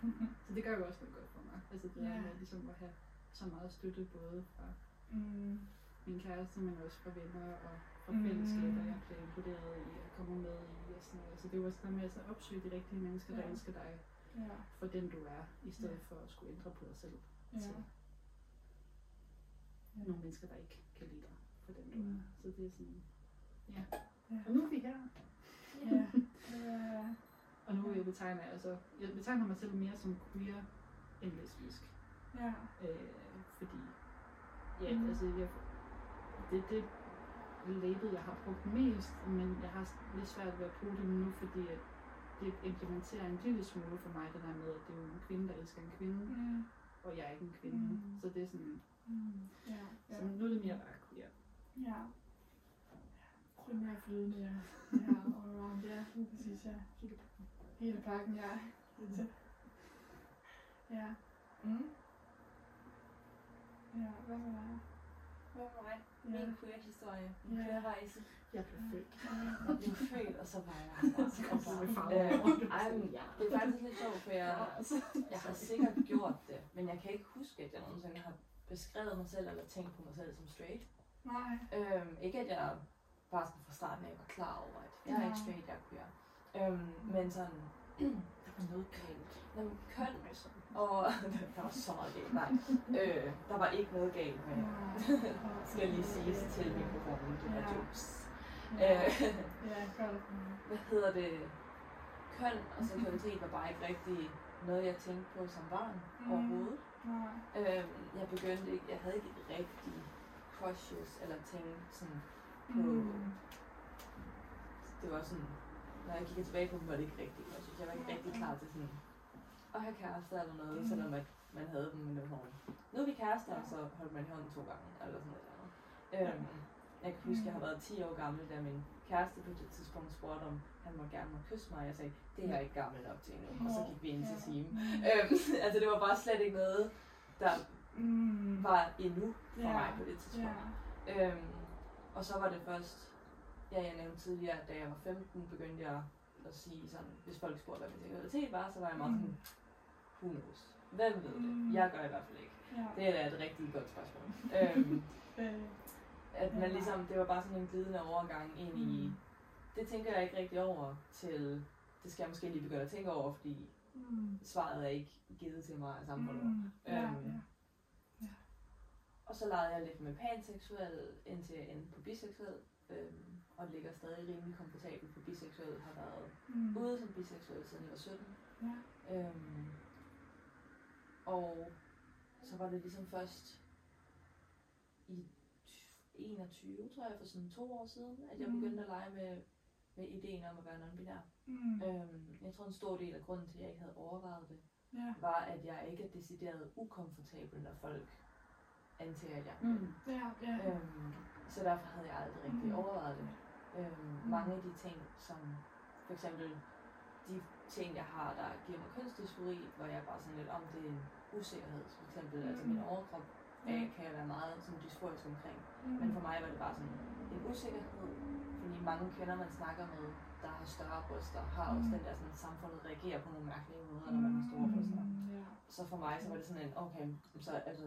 C: Så det gør jo også noget godt for mig, altså det
B: Ja.
C: der med ligesom at have så meget støtte, både fra
B: Mm.
C: min kæreste, men også fra venner og
B: Mm.
C: fællesskaber, jeg bliver inkluderet i og kommer med i og sådan noget. Så det er jo også noget med at så opsøge de rigtige mennesker, der
B: Ja.
C: ønsker dig
B: Ja.
C: for den du er, i stedet
B: Ja.
C: for at skulle ændre på dig selv
B: Ja.
C: til
B: Ja.
C: nogle mennesker, der ikke kan lide dig for den du er.
B: Mm.
C: Så det er sådan, ja.
B: Ja.
C: Og nu er vi her.
B: Ja. Ja.
C: Og nu jeg betegner jeg, altså, jeg betegner mig selv mere som queer end lesbisk.
B: Ja.
C: Øh, fordi, ja,
B: Mm.
C: altså, jeg, det, det label, jeg har brugt mest, men jeg har lidt svært ved at bruge det nu, fordi at det implementerer en lille smule for mig, det der med, at det er jo en kvinde, der elsker en kvinde,
B: Mm.
C: og jeg er ikke en kvinde.
B: Mm.
C: Så det er sådan,
B: Mm. Ja. Ja.
C: så nu er det mere bare queer.
B: Ja. Det er mere flydende, ja. Ja, all around, ja. Lige præcis, ja. Hele pakken, ja. Ja. Mm. Ja, hvad med dig?
A: Hvad med mig? Min queer-historie. Min
B: Ja.
A: queer-rejse.
C: Jeg blev født.
A: Jeg blev født, og så var jeg her.
C: Så kom du med farve
A: Øh,
C: ja.
A: Det er faktisk lidt sjovt, for jeg, jeg har sikkert gjort det, men jeg kan ikke huske, at jeg nogensinde har beskrevet mig selv eller tænkt på mig selv som straight.
B: Nej.
A: Øhm, ikke at jeg bare sådan fra starten af var klar over, at jeg er ikke straight, jeg er queer. Øhm, men sådan, der var noget galt. Når køn, og der var så meget galt, nej. Øh, der var ikke noget galt med, skal lige siges til mikrofonen, det var jokes.
B: Ja,
A: Øh, hvad hedder det? Køn og seksualitet var bare ikke rigtig noget, jeg tænkte på som barn
B: Mm.
A: overhovedet.
B: Nej.
A: Øhm, jeg begyndte ikke, jeg havde ikke rigtig crushes eller ting sådan på,
B: Mm.
A: det var sådan, når jeg kigger tilbage på dem, var det ikke rigtig crushes. Jeg var ikke rigtig klar til sådan at have kærester eller noget,
B: Mm.
A: mm. selvom at man havde dem, men det var sådan, nu er vi kærester, og så holdt man hånden to gange, eller sådan noget. Øhm, jeg kan huske, jeg har været 10 år gammel, da min kæreste på det tidspunkt spurgte, om han må gerne må kysse mig. Jeg sagde, det er jeg ikke gammel nok til endnu. Og så gik vi ind til Sim. Øhm, altså det var bare slet ikke noget, der
B: Mm.
A: var endnu for
B: Ja.
A: mig på det tidspunkt.
B: Ja.
A: Øhm, og så var det først, ja, jeg nævnte tidligere, at da jeg var 15, begyndte jeg at sige sådan, hvis folk spurgte, hvad min seksualitet var, så var jeg meget sådan, who knows? Hvem ved det?
B: Mm.
A: Jeg gør i hvert fald ikke.
B: Ja.
A: Det er da et rigtig godt spørgsmål. øhm,
B: Øh,
A: at man ligesom, det var bare sådan en glidende overgang ind i,
B: Mm.
A: det tænker jeg ikke rigtig over til, det skal jeg måske lige begynde at tænke over, fordi
B: mm.
A: svaret er ikke givet til mig af samfundet.
B: Mm. Ja,
A: Øhm,
B: ja.
A: Og så legede jeg lidt med panseksuel, indtil jeg endte på biseksuel. Øhm, og ligger stadig rimelig komfortabel på biseksuel. Har været
B: Mm.
A: ude som biseksuel siden jeg var 17.
B: Ja.
A: Øhm, og så var det ligesom først i 21, tror jeg, for sådan to år siden, at jeg
B: Mm.
A: begyndte at lege med, med ideen om at være non-binær.
B: Mm.
A: Øhm, jeg tror en stor del af grunden til, at jeg ikke havde overvejet det,
B: Ja.
A: var, at jeg ikke er decideret ukomfortabel, når folk antager, at jeg er
C: Mm.
B: Ja, ja.
A: Øhm, så derfor havde jeg aldrig rigtig
B: Mm.
A: overvejet det. Øhm, mange af de ting, som for eksempel de ting, jeg har, der giver mig kønsdysfori, hvor jeg bare sådan lidt om det er en usikkerhed. For eksempel, mm. altså min
B: Mm.
A: overkrop øh, kan jeg være meget sådan dysforisk omkring.
B: Mm.
A: Men for mig var det bare sådan en usikkerhed, fordi mange kvinder, man snakker med, der har større bryster, har også
B: Mm.
A: den der sådan, samfundet reagerer på nogle mærkelige måder, når man har store bryster.
B: Mm. Ja.
A: Så for mig så var det sådan en, okay, så altså,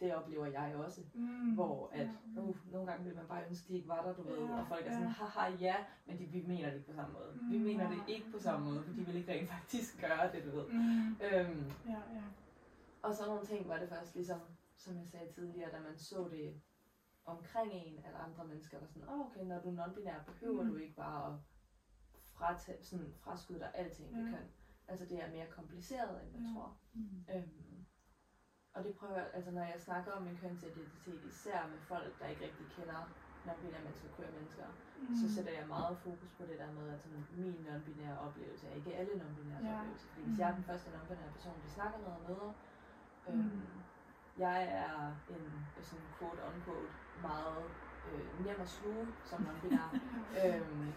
A: det oplever jeg også.
B: Mm.
A: Hvor at,
B: Ja.
A: uh, nogle gange vil man bare ønske, de ikke var der, du ved,
B: Ja,
A: og folk er
B: ja.
A: sådan, haha, ja, men de, vi mener det ikke på samme måde. Vi
B: Mm,
A: mener det
B: nej.
A: ikke på samme måde, for de vil ikke rent faktisk gøre det, du ved.
B: Mm.
A: Øhm,
B: Ja, ja.
A: og så nogle ting var det først ligesom, som jeg sagde tidligere, da man så det omkring en, at andre mennesker var sådan, oh, okay, når du er non-binær, behøver
B: Mm.
A: du ikke bare at fratage, sådan, fraskyde dig alting ved
B: Ja.
A: køn. Altså det er mere kompliceret, end man
B: Ja.
A: tror.
C: Mm.
A: Øhm, og det prøver jeg, altså når jeg snakker om min kønsidentitet, især med folk, der ikke rigtig kender non-binære mennesker, queer mennesker, mm. så sætter jeg meget fokus på det der med, at sådan, min non-binære oplevelse er ikke alle non-binære
B: Ja.
A: oplevelse. Fordi hvis jeg er den første non-binære person, de snakker med og møder, øhm,
B: Mm.
A: jeg er en sådan quote unquote meget øh, nem at sluge som non-binær. øhm,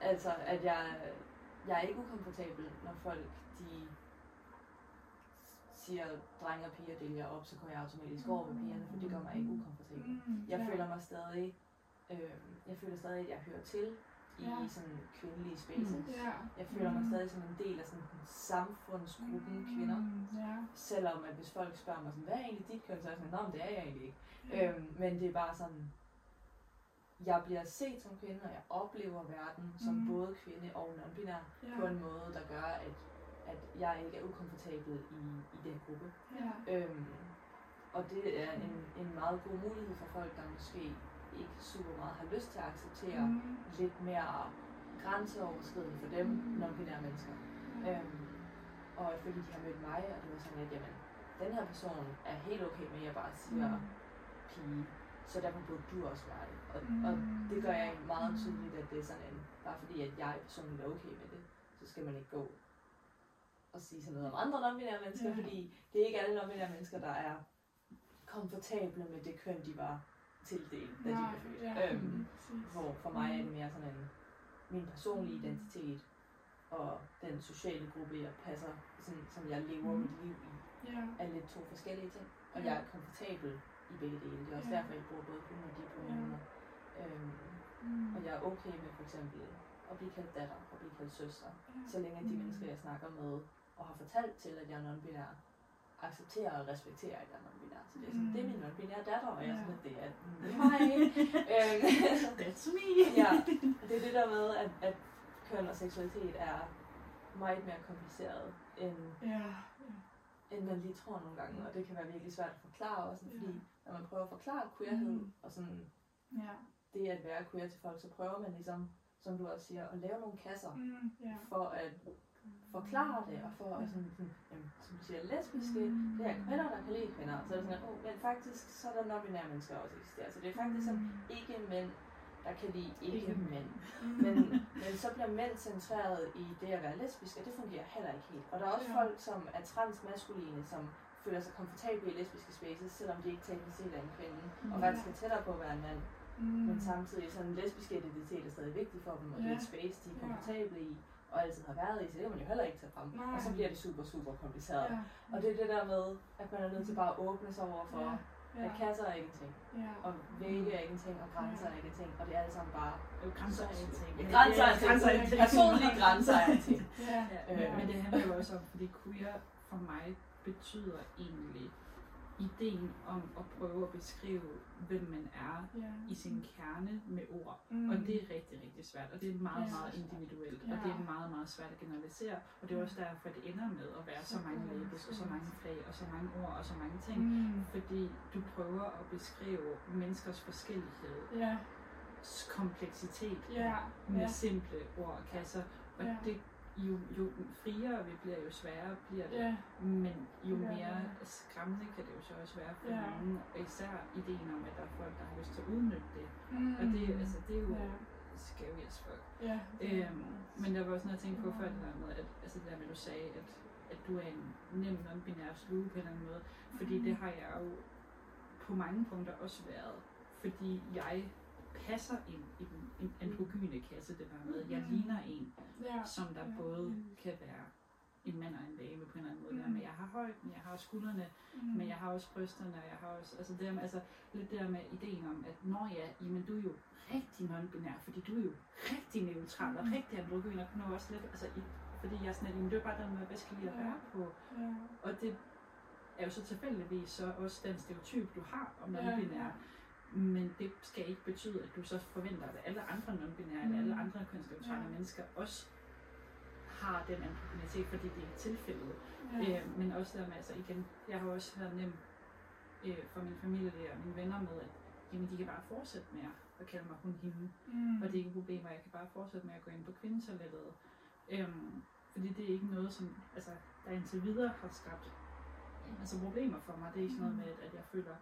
A: altså, at jeg, jeg er ikke ukomfortabel, når folk de siger, drenge og piger deler op, så går jeg automatisk over med pigerne, for det gør mig ikke ukomfortabel.
B: Mm.
A: Jeg
B: ja.
A: føler mig stadig, øh, jeg føler stadig, at jeg hører til i
B: Ja.
A: sådan kvindelige spaces.
B: Ja.
A: Jeg føler mig
B: Mm.
A: stadig som en del af sådan samfundsgruppen kvinder.
B: Mm. Ja.
A: Selvom at hvis folk spørger mig sådan, hvad er egentlig dit køn, så er jeg sådan, det er jeg egentlig ikke.
B: Ja.
A: Øhm, men det er bare sådan, jeg bliver set som kvinde, og jeg oplever verden som
B: Mm.
A: både kvinde og non-binær
B: Ja.
A: på en måde, der gør, at, at jeg ikke er ukomfortabel i, i den gruppe.
B: Ja.
A: Øhm, og det er en, en meget god mulighed for folk, der måske ikke super meget har lyst til at acceptere mm.
B: Mm.
A: lidt mere grænseoverskridende for dem,
B: Mm.
A: non-binære mennesker. Øhm, og fordi de har mødt mig, og det var sådan lidt, jamen, den her person er helt okay med, at jeg bare siger
B: Mm.
A: pige, så derfor burde du også være det. Og,
B: Mm.
A: og det gør jeg meget tydeligt, at det er sådan en, bare fordi at jeg personligt er okay med det, så skal man ikke gå og sige sådan noget om andre non-binære mennesker,
B: Ja.
A: fordi det er ikke alle non-binære mennesker, der er komfortable med det køn, de var tildelt, da de
B: Nej,
A: blev født.
B: ja,
A: Øhm,
B: præcis.
A: hvor for mig er det mere sådan en, min personlige identitet og den sociale gruppe, jeg passer, sådan, som jeg lever
B: Mm.
A: mit liv i,
B: Ja.
A: er lidt to forskellige ting. Og jeg er komfortabel i begge dele. Det er også
B: Ja.
A: derfor, jeg bruger både hun og de pronomener. Øhm,
B: Mm.
A: og jeg er okay med for eksempel at blive kaldt datter og blive kaldt søster. Så længe de
B: Mm.
A: mennesker, jeg snakker med og har fortalt til, at jeg er non-binær, accepterer og respekterer, at jeg er non-binær. Så det er sådan,
B: Mm.
A: det er min non-binære datter, og jeg er sådan, det er det er mig. øhm,
C: That's me!
A: ja, det er det der med, at, at køn og seksualitet er meget mere kompliceret, end,
B: Ja.
A: end man lige tror nogle gange, og det kan være virkelig svært at forklare også, fordi når man prøver at forklare queerhed,
B: Mm.
A: og sådan
B: Ja.
A: det at være queer til folk, så prøver man ligesom, som du også siger, at lave nogle kasser,
B: Mm. Ja.
A: for at forklare det, og for at sådan, sådan jamen, som du siger, lesbiske, det er kvinder, der kan lide kvinder, så er det sådan, at, oh, men faktisk, så er der non-binære mennesker også eksisterer, så det er faktisk sådan, ikke mænd, der kan lide ikke mænd.
B: Mm.
A: Men, men så bliver mænd centreret i det at være lesbisk, og det fungerer heller ikke helt. Og der er også
B: Ja.
A: folk, som er transmaskuline, som føler sig komfortable i lesbiske spaces, selvom de ikke teknisk set er en kvinde, og
C: Mhm.
A: faktisk er tættere på at være en mand.
B: Mm.
A: Men samtidig sådan en lesbisk identitet er stadig vigtig for dem, og det er et
B: Ja.
A: space, de er
B: Ja.
A: komfortable i, og altid har været i, så det kan man jo heller ikke tage frem.
B: Nej.
A: Og så bliver det super, super kompliceret.
B: Ja.
A: Og det er det der med, at man er nødt til bare at åbne sig over for,
B: Ja.
A: at
B: Ja.
A: kasser er ingenting,
B: Ja.
A: og vægge er ingenting, og grænser er ingenting, og det er alt sammen bare
C: grænser er en ting.
A: Ja,
C: men
A: grænser
C: det
A: er en ting.
C: grænser er en ting.
A: Personlige grænser er en ting.
B: Ja.
C: Ja,
A: Øh.
C: men, men det handler jo også om, fordi queer for mig betyder egentlig ideen om at prøve at beskrive, hvem man er
B: Ja.
C: i sin kerne med ord.
B: Mm.
C: Og det er rigtig, rigtig svært, og det er meget,
B: Ja.
C: meget individuelt, og
B: Ja.
C: det er meget, meget svært at generalisere, og det er også derfor, at det ender med at være så mange labels, og så mange fag, og så mange ord, og så mange ting,
B: Mm.
C: fordi du prøver at beskrive menneskers forskellighed,
B: Ja.
C: kompleksitet
B: Ja.
C: med
B: Ja.
C: simple ord og kasser, og
B: Ja.
C: det jo, jo friere vi bliver, jo sværere bliver det.
B: Ja.
C: Men jo
B: Ja.
C: mere skræmmende kan det jo så også være for
B: Ja.
C: nogen, og især ideen om, at der er folk, der har lyst til at udnytte det.
B: Mm.
C: Og det, altså, det er jo
B: Ja.
C: scary as fuck.
B: Ja.
C: Øhm, men der var også noget, jeg tænkte på før, det der med, at, altså det der med, at du sagde, at, at du er en nem non-binær sluge på en eller anden måde. Fordi
B: Mhm.
C: det har jeg jo på mange punkter også været. Fordi jeg passer ind i den en androgyne kasse, det der med, jeg
B: Mhm.
C: ligner en,
B: Ja.
C: som der
B: Ja.
C: både
B: Mm.
C: kan være en mand og en dame på en eller anden måde. Mm. Der
B: Mm.
C: med, jeg har højden, jeg har skuldrene,
B: Mm.
C: men jeg har også brysterne, og jeg har også, altså det der med, altså lidt der med ideen om, at når ja, jamen du er jo rigtig non-binær, fordi du er jo rigtig neutral og
B: Mm.
C: rigtig androgyn, og nu også lidt, altså i, fordi jeg er sådan, jamen, det er bare den måde, bedst kan lide at
B: Ja.
C: være på.
B: Ja.
C: Og det er jo så tilfældigvis så også den stereotyp, du har om
B: Ja,
C: non-binær.
B: ja.
C: Men det skal ikke betyde, at du så forventer, at alle andre non-binære eller alle
B: Mm.
C: andre kønsneutrale
B: Ja.
C: mennesker også har den androgynitet, fordi det er tilfældet.
B: Ja.
C: Øh, men også der med, altså igen, jeg har også været nem øh, for min familie og mine venner med, at jamen, de kan bare fortsætte med at kalde mig hun hende,
B: Mm.
C: og det er ikke et problem, og jeg kan bare fortsætte med at gå ind på kvindetoilettet. Øhm, fordi det er ikke noget, som altså, der indtil videre har skabt altså, problemer for mig. Det er ikke sådan noget med, at jeg føler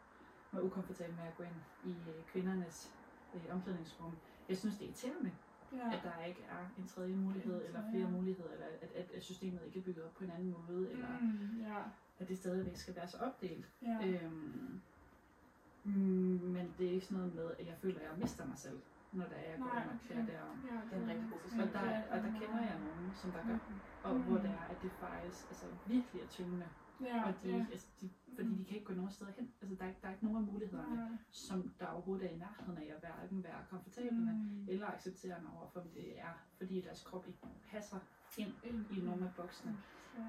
C: mig ukomfortabel med at gå ind i øh, kvindernes øh, omklædningsrum. Jeg synes, det er irriterende,
B: Ja.
C: at der ikke er en tredje mulighed, eller flere muligheder, eller at, at, at systemet ikke er bygget op på en anden måde, eller
B: Mm. Ja.
C: at det stadigvæk skal være så opdelt.
B: Ja.
C: Øhm, mm, men det er ikke sådan noget med, at jeg føler, at jeg mister mig selv, når der er, jeg går ind og klæder derom.
B: Ja,
A: Det er en rigtig god
C: Og der, og der kender jeg nogen, som der gør, og
B: Mm.
C: hvor det er, at det faktisk altså, virkelig er tyngende.
B: Ja.
C: Og de,
B: ja.
C: altså, de, fordi de kan ikke gå nogen steder hen. Altså, der, er, ikke- der er ikke nogen af mulighederne,
B: Nej.
C: som der overhovedet er i nærheden af at hverken være komfortabel med,
B: Mm.
C: eller accepterende over for, det er, fordi deres krop ikke passer ind
B: Ind
C: i nogle af boksene,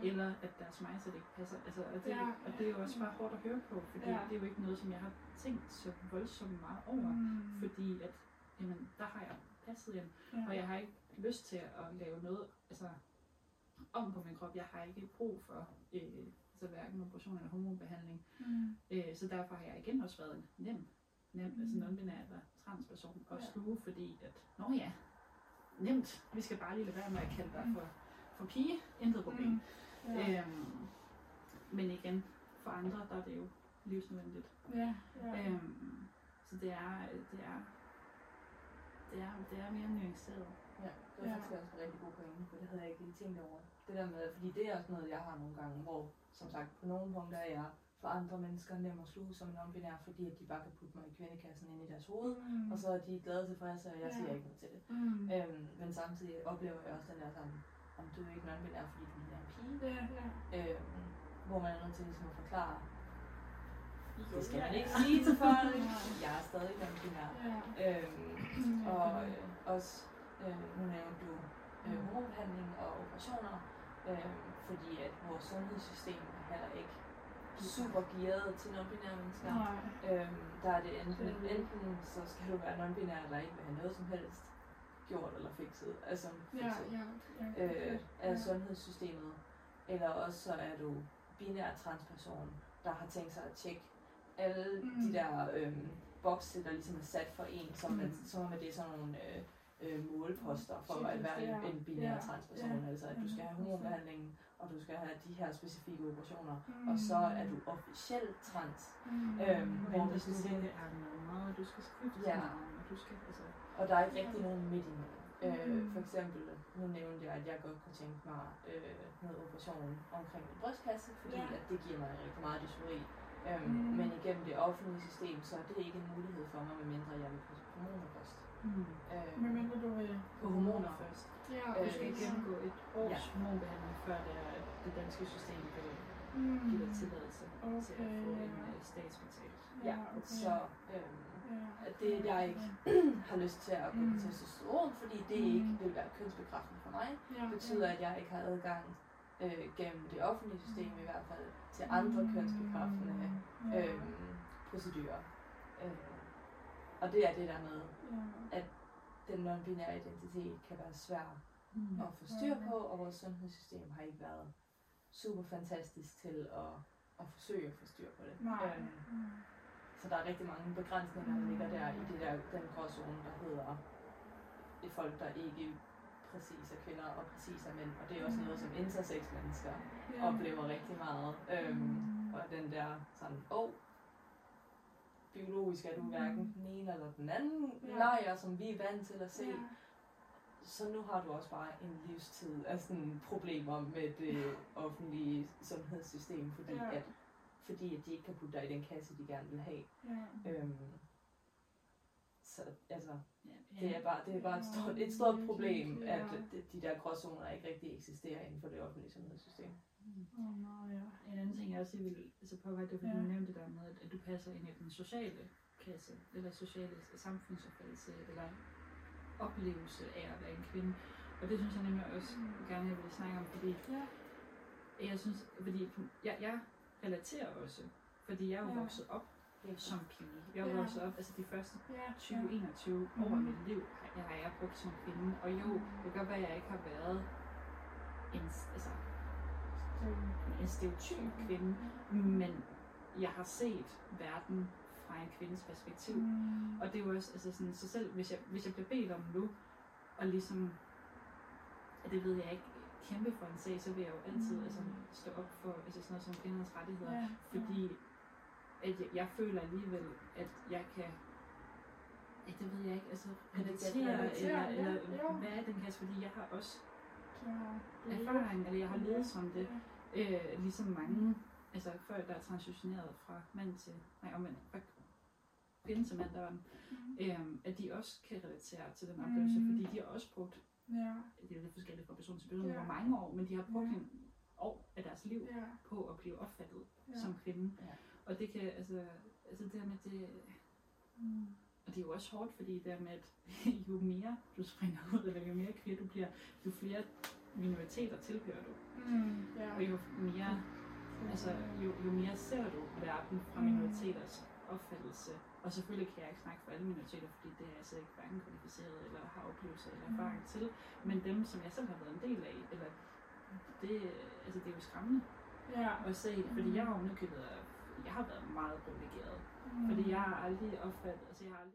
B: Ja.
C: eller at deres mindset ikke passer. Altså, og, det,
B: Ja.
C: og det er jo også bare hårdt at høre på, fordi
B: Ja.
C: det er jo ikke noget, som jeg har tænkt så voldsomt meget over,
B: Mm.
C: fordi at, jamen, der har jeg passet ind,
B: Ja.
C: og jeg har ikke lyst til at lave noget altså, om på min krop. Jeg har ikke brug for øh, altså hverken operation eller hormonbehandling.
B: Mm.
C: Øh, så derfor har jeg igen også været en nem, nem
B: Mm.
C: altså non-binær eller transperson og
B: Ja.
C: sluge, fordi at, nå ja, nemt, vi skal bare lige lade være med at kalde dig
B: Mm.
C: for, for pige, intet problem.
B: Mm. Ja.
C: Øhm, men igen, for andre, der er det jo livsnødvendigt.
B: Ja. Ja.
C: Øhm, så det er, det er, det er, det er mere nuanceret.
A: Ja, det var
B: Ja.
A: faktisk også en rigtig god pointe, for det havde jeg ikke lige tænkt over. Det der med, fordi det er også noget, jeg har nogle gange, hvor, som sagt, på nogle punkter er jeg for andre mennesker nem at sluge som en non-binær, fordi at de bare kan putte mig i kvindekassen ind i deres hoved,
B: Mm.
A: og så er de glade tilfredse, og jeg
B: Ja.
A: siger ikke noget til det.
B: Mm.
A: Øhm, men samtidig oplever jeg også den der sådan, om du er ikke non-binær, fordi du ligner en pige,
B: Ja, ja.
A: øhm, hvor man er nødt til ligesom at forklare, det skal man
C: Ja.
A: ikke sige til folk, jeg er stadig non-binær.
B: Ja.
A: Øhm, og øh, også, øh, nu nævnte du øh, hormonbehandling og operationer, øh, fordi at vores sundhedssystem er heller ikke super gearet til non-binære mennesker. Øhm, der er det enten,
B: er det.
A: enten så skal du være non-binær, eller ikke vil have noget som helst gjort eller fikset, altså
B: Ja,
A: fikset
B: ja. ja.
A: øh, af
B: Ja.
A: sundhedssystemet. Eller også så er du binær transperson, der har tænkt sig at tjekke alle
B: Mm.
A: de der øh, bokse, der ligesom er sat for en, som,
C: Mm.
A: man, som om at det er sådan nogle øh, øh, målposter for at være en, binær
B: Ja,
A: transperson.
B: ja.
A: Altså at du skal have
B: 100%.
A: hormonbehandling, og du skal have de her specifikke operationer.
B: Mm.
A: Og så er du officielt trans.
B: Mm.
A: Øhm,
C: Men hvis du det er noget, du skal skifte
A: Ja.
C: navn, og du skal, altså,
A: Og der er ikke rigtig nogen midt imellem. Øh,
B: Mm.
A: for eksempel, nu nævnte jeg, at jeg godt kunne tænke mig øh, noget operation omkring min brystkasse, fordi
B: Ja.
A: at det giver mig rigtig meget dysfori. Øhm,
B: Mm.
A: Men igennem det offentlige system, så er det ikke en mulighed for mig, medmindre jeg vil på hormoner først.
C: Mm.
A: Øh,
B: Men mindre du vil...
C: På hormoner først.
B: Ja,
C: Du
A: Øh,
C: skal
B: okay.
C: gennemgå et års
A: Ja.
C: hormonbehandling, før det, er, det danske system vil
B: Mm.
C: give dig tilladelse til at få
B: Okay,
C: en
B: ja.
C: øh, statsbetalt.
A: ja,
B: okay.
A: så øhm,
B: Ja.
A: at det er jeg ikke har lyst til at gå
B: Mm.
A: på testosteron, fordi det
B: Mm.
A: ikke vil være kønsbekræftende for mig.
B: Ja,
A: Det betyder, at jeg ikke har adgang øh, gennem det offentlige system i hvert fald til andre kønsbekræftende
B: Ja.
A: øhm, procedurer. Øh, og det er det der med,
B: Ja.
A: den non-binære identitet kan være svær
C: Mm.
A: at få styr på, og vores sundhedssystem har ikke været super fantastisk til at, at forsøge at få styr på det.
B: Nej.
A: Øhm,
B: Mm.
A: så der er rigtig mange begrænsninger, der ligger der i det der, den gråzone, der hedder det folk, der ikke præcis er kvinder og præcis er mænd. Og det er også noget, som intersex mennesker
B: Ja.
A: oplever rigtig meget. Øhm,
B: Mm.
A: og den der sådan, åh, oh, biologisk er du hverken den ene eller den anden
B: Ja.
A: lejr, som vi er vant til at se.
B: Ja.
A: Så nu har du også bare en livstid af sådan problemer med det offentlige sundhedssystem, fordi,
B: Ja.
A: at, fordi at de ikke kan putte dig i den kasse, de gerne vil have.
B: Ja.
A: Øhm, så altså,
C: Ja,
A: det er bare, det er bare et
B: Ja,
A: stort, et stort problem,
B: ja.
A: at de, de der gråzoner ikke rigtig eksisterer inden for det offentlige sundhedssystem.
B: Åh, nej, ja.
C: En anden ting, jeg også lige vil altså påpege, det er, fordi
B: Ja.
C: du nævnte det der med, at, at du passer ind i den sociale kasse, eller sociale samfundsopfattelse, eller oplevelse af at være en kvinde. Og det synes jeg nemlig også
B: Mm.
C: gerne, jeg vil snakke om, fordi
B: Ja.
C: jeg synes, fordi jeg, jeg relaterer også, fordi jeg er jo
B: Ja.
C: vokset op som pige. Jeg er
B: Ja.
C: vokset op, altså de første
B: Ja.
C: 20-21 år af mit liv jeg, har jeg brugt som kvinde. Og jo, det kan godt være, at jeg ikke har været en, altså, en stereotyp kvinde, men jeg har set verden fra en kvindes perspektiv.
B: Mm.
C: Og det er jo også, altså sådan, så selv hvis jeg, hvis jeg bliver bedt om nu, og ligesom, at det ved jeg ikke, kæmpe for en sag, så vil jeg jo altid
B: Mm.
C: altså, stå op for altså sådan noget som kvindernes rettigheder.
B: Ja.
C: Fordi at jeg, jeg føler alligevel, at jeg kan, ja, det ved jeg ikke, altså
A: kan
C: relatere, eller,
B: ja,
C: eller
B: ja.
C: hvad er den kasse, fordi jeg har også. Erfaring, eller jeg har levet som det,
B: Ja.
C: øh, ligesom mange, altså før der er transitioneret fra mand til, nej, omvendt, fra kvinde til mand, der var den,
B: Mm.
C: øhm, at de også kan relatere til den oplevelse,
B: Mm.
C: fordi de har også brugt,
B: Ja.
C: det er lidt forskelligt fra person til person,
B: Ja.
C: hvor mange år, men de har brugt
B: Ja.
C: en år af deres liv
B: Ja.
C: på at blive opfattet
B: Ja.
C: som kvinde.
A: Ja.
C: Og det kan, altså, altså det der med det,
B: Mm.
C: Og det er jo også hårdt, fordi det der med, at jo mere du springer ud, eller jo mere kvinde du bliver, jo flere minoriteter tilhører du.
B: Mm. Ja.
C: Og jo mere, altså, jo, jo mere ser du verden fra
B: Mm.
C: minoriteters opfattelse. Og selvfølgelig kan jeg ikke snakke for alle minoriteter, fordi det er jeg altså ikke hverken kvalificeret eller har oplevelser eller
B: Mm.
C: erfaring til. Men dem, som jeg selv har været en del af, eller det, altså, det er jo skræmmende
B: Ja.
C: at se, fordi jeg har underkøbet, jeg har været meget privilegeret.
B: Mm.
C: Fordi jeg har aldrig opfattet, altså jeg har aldrig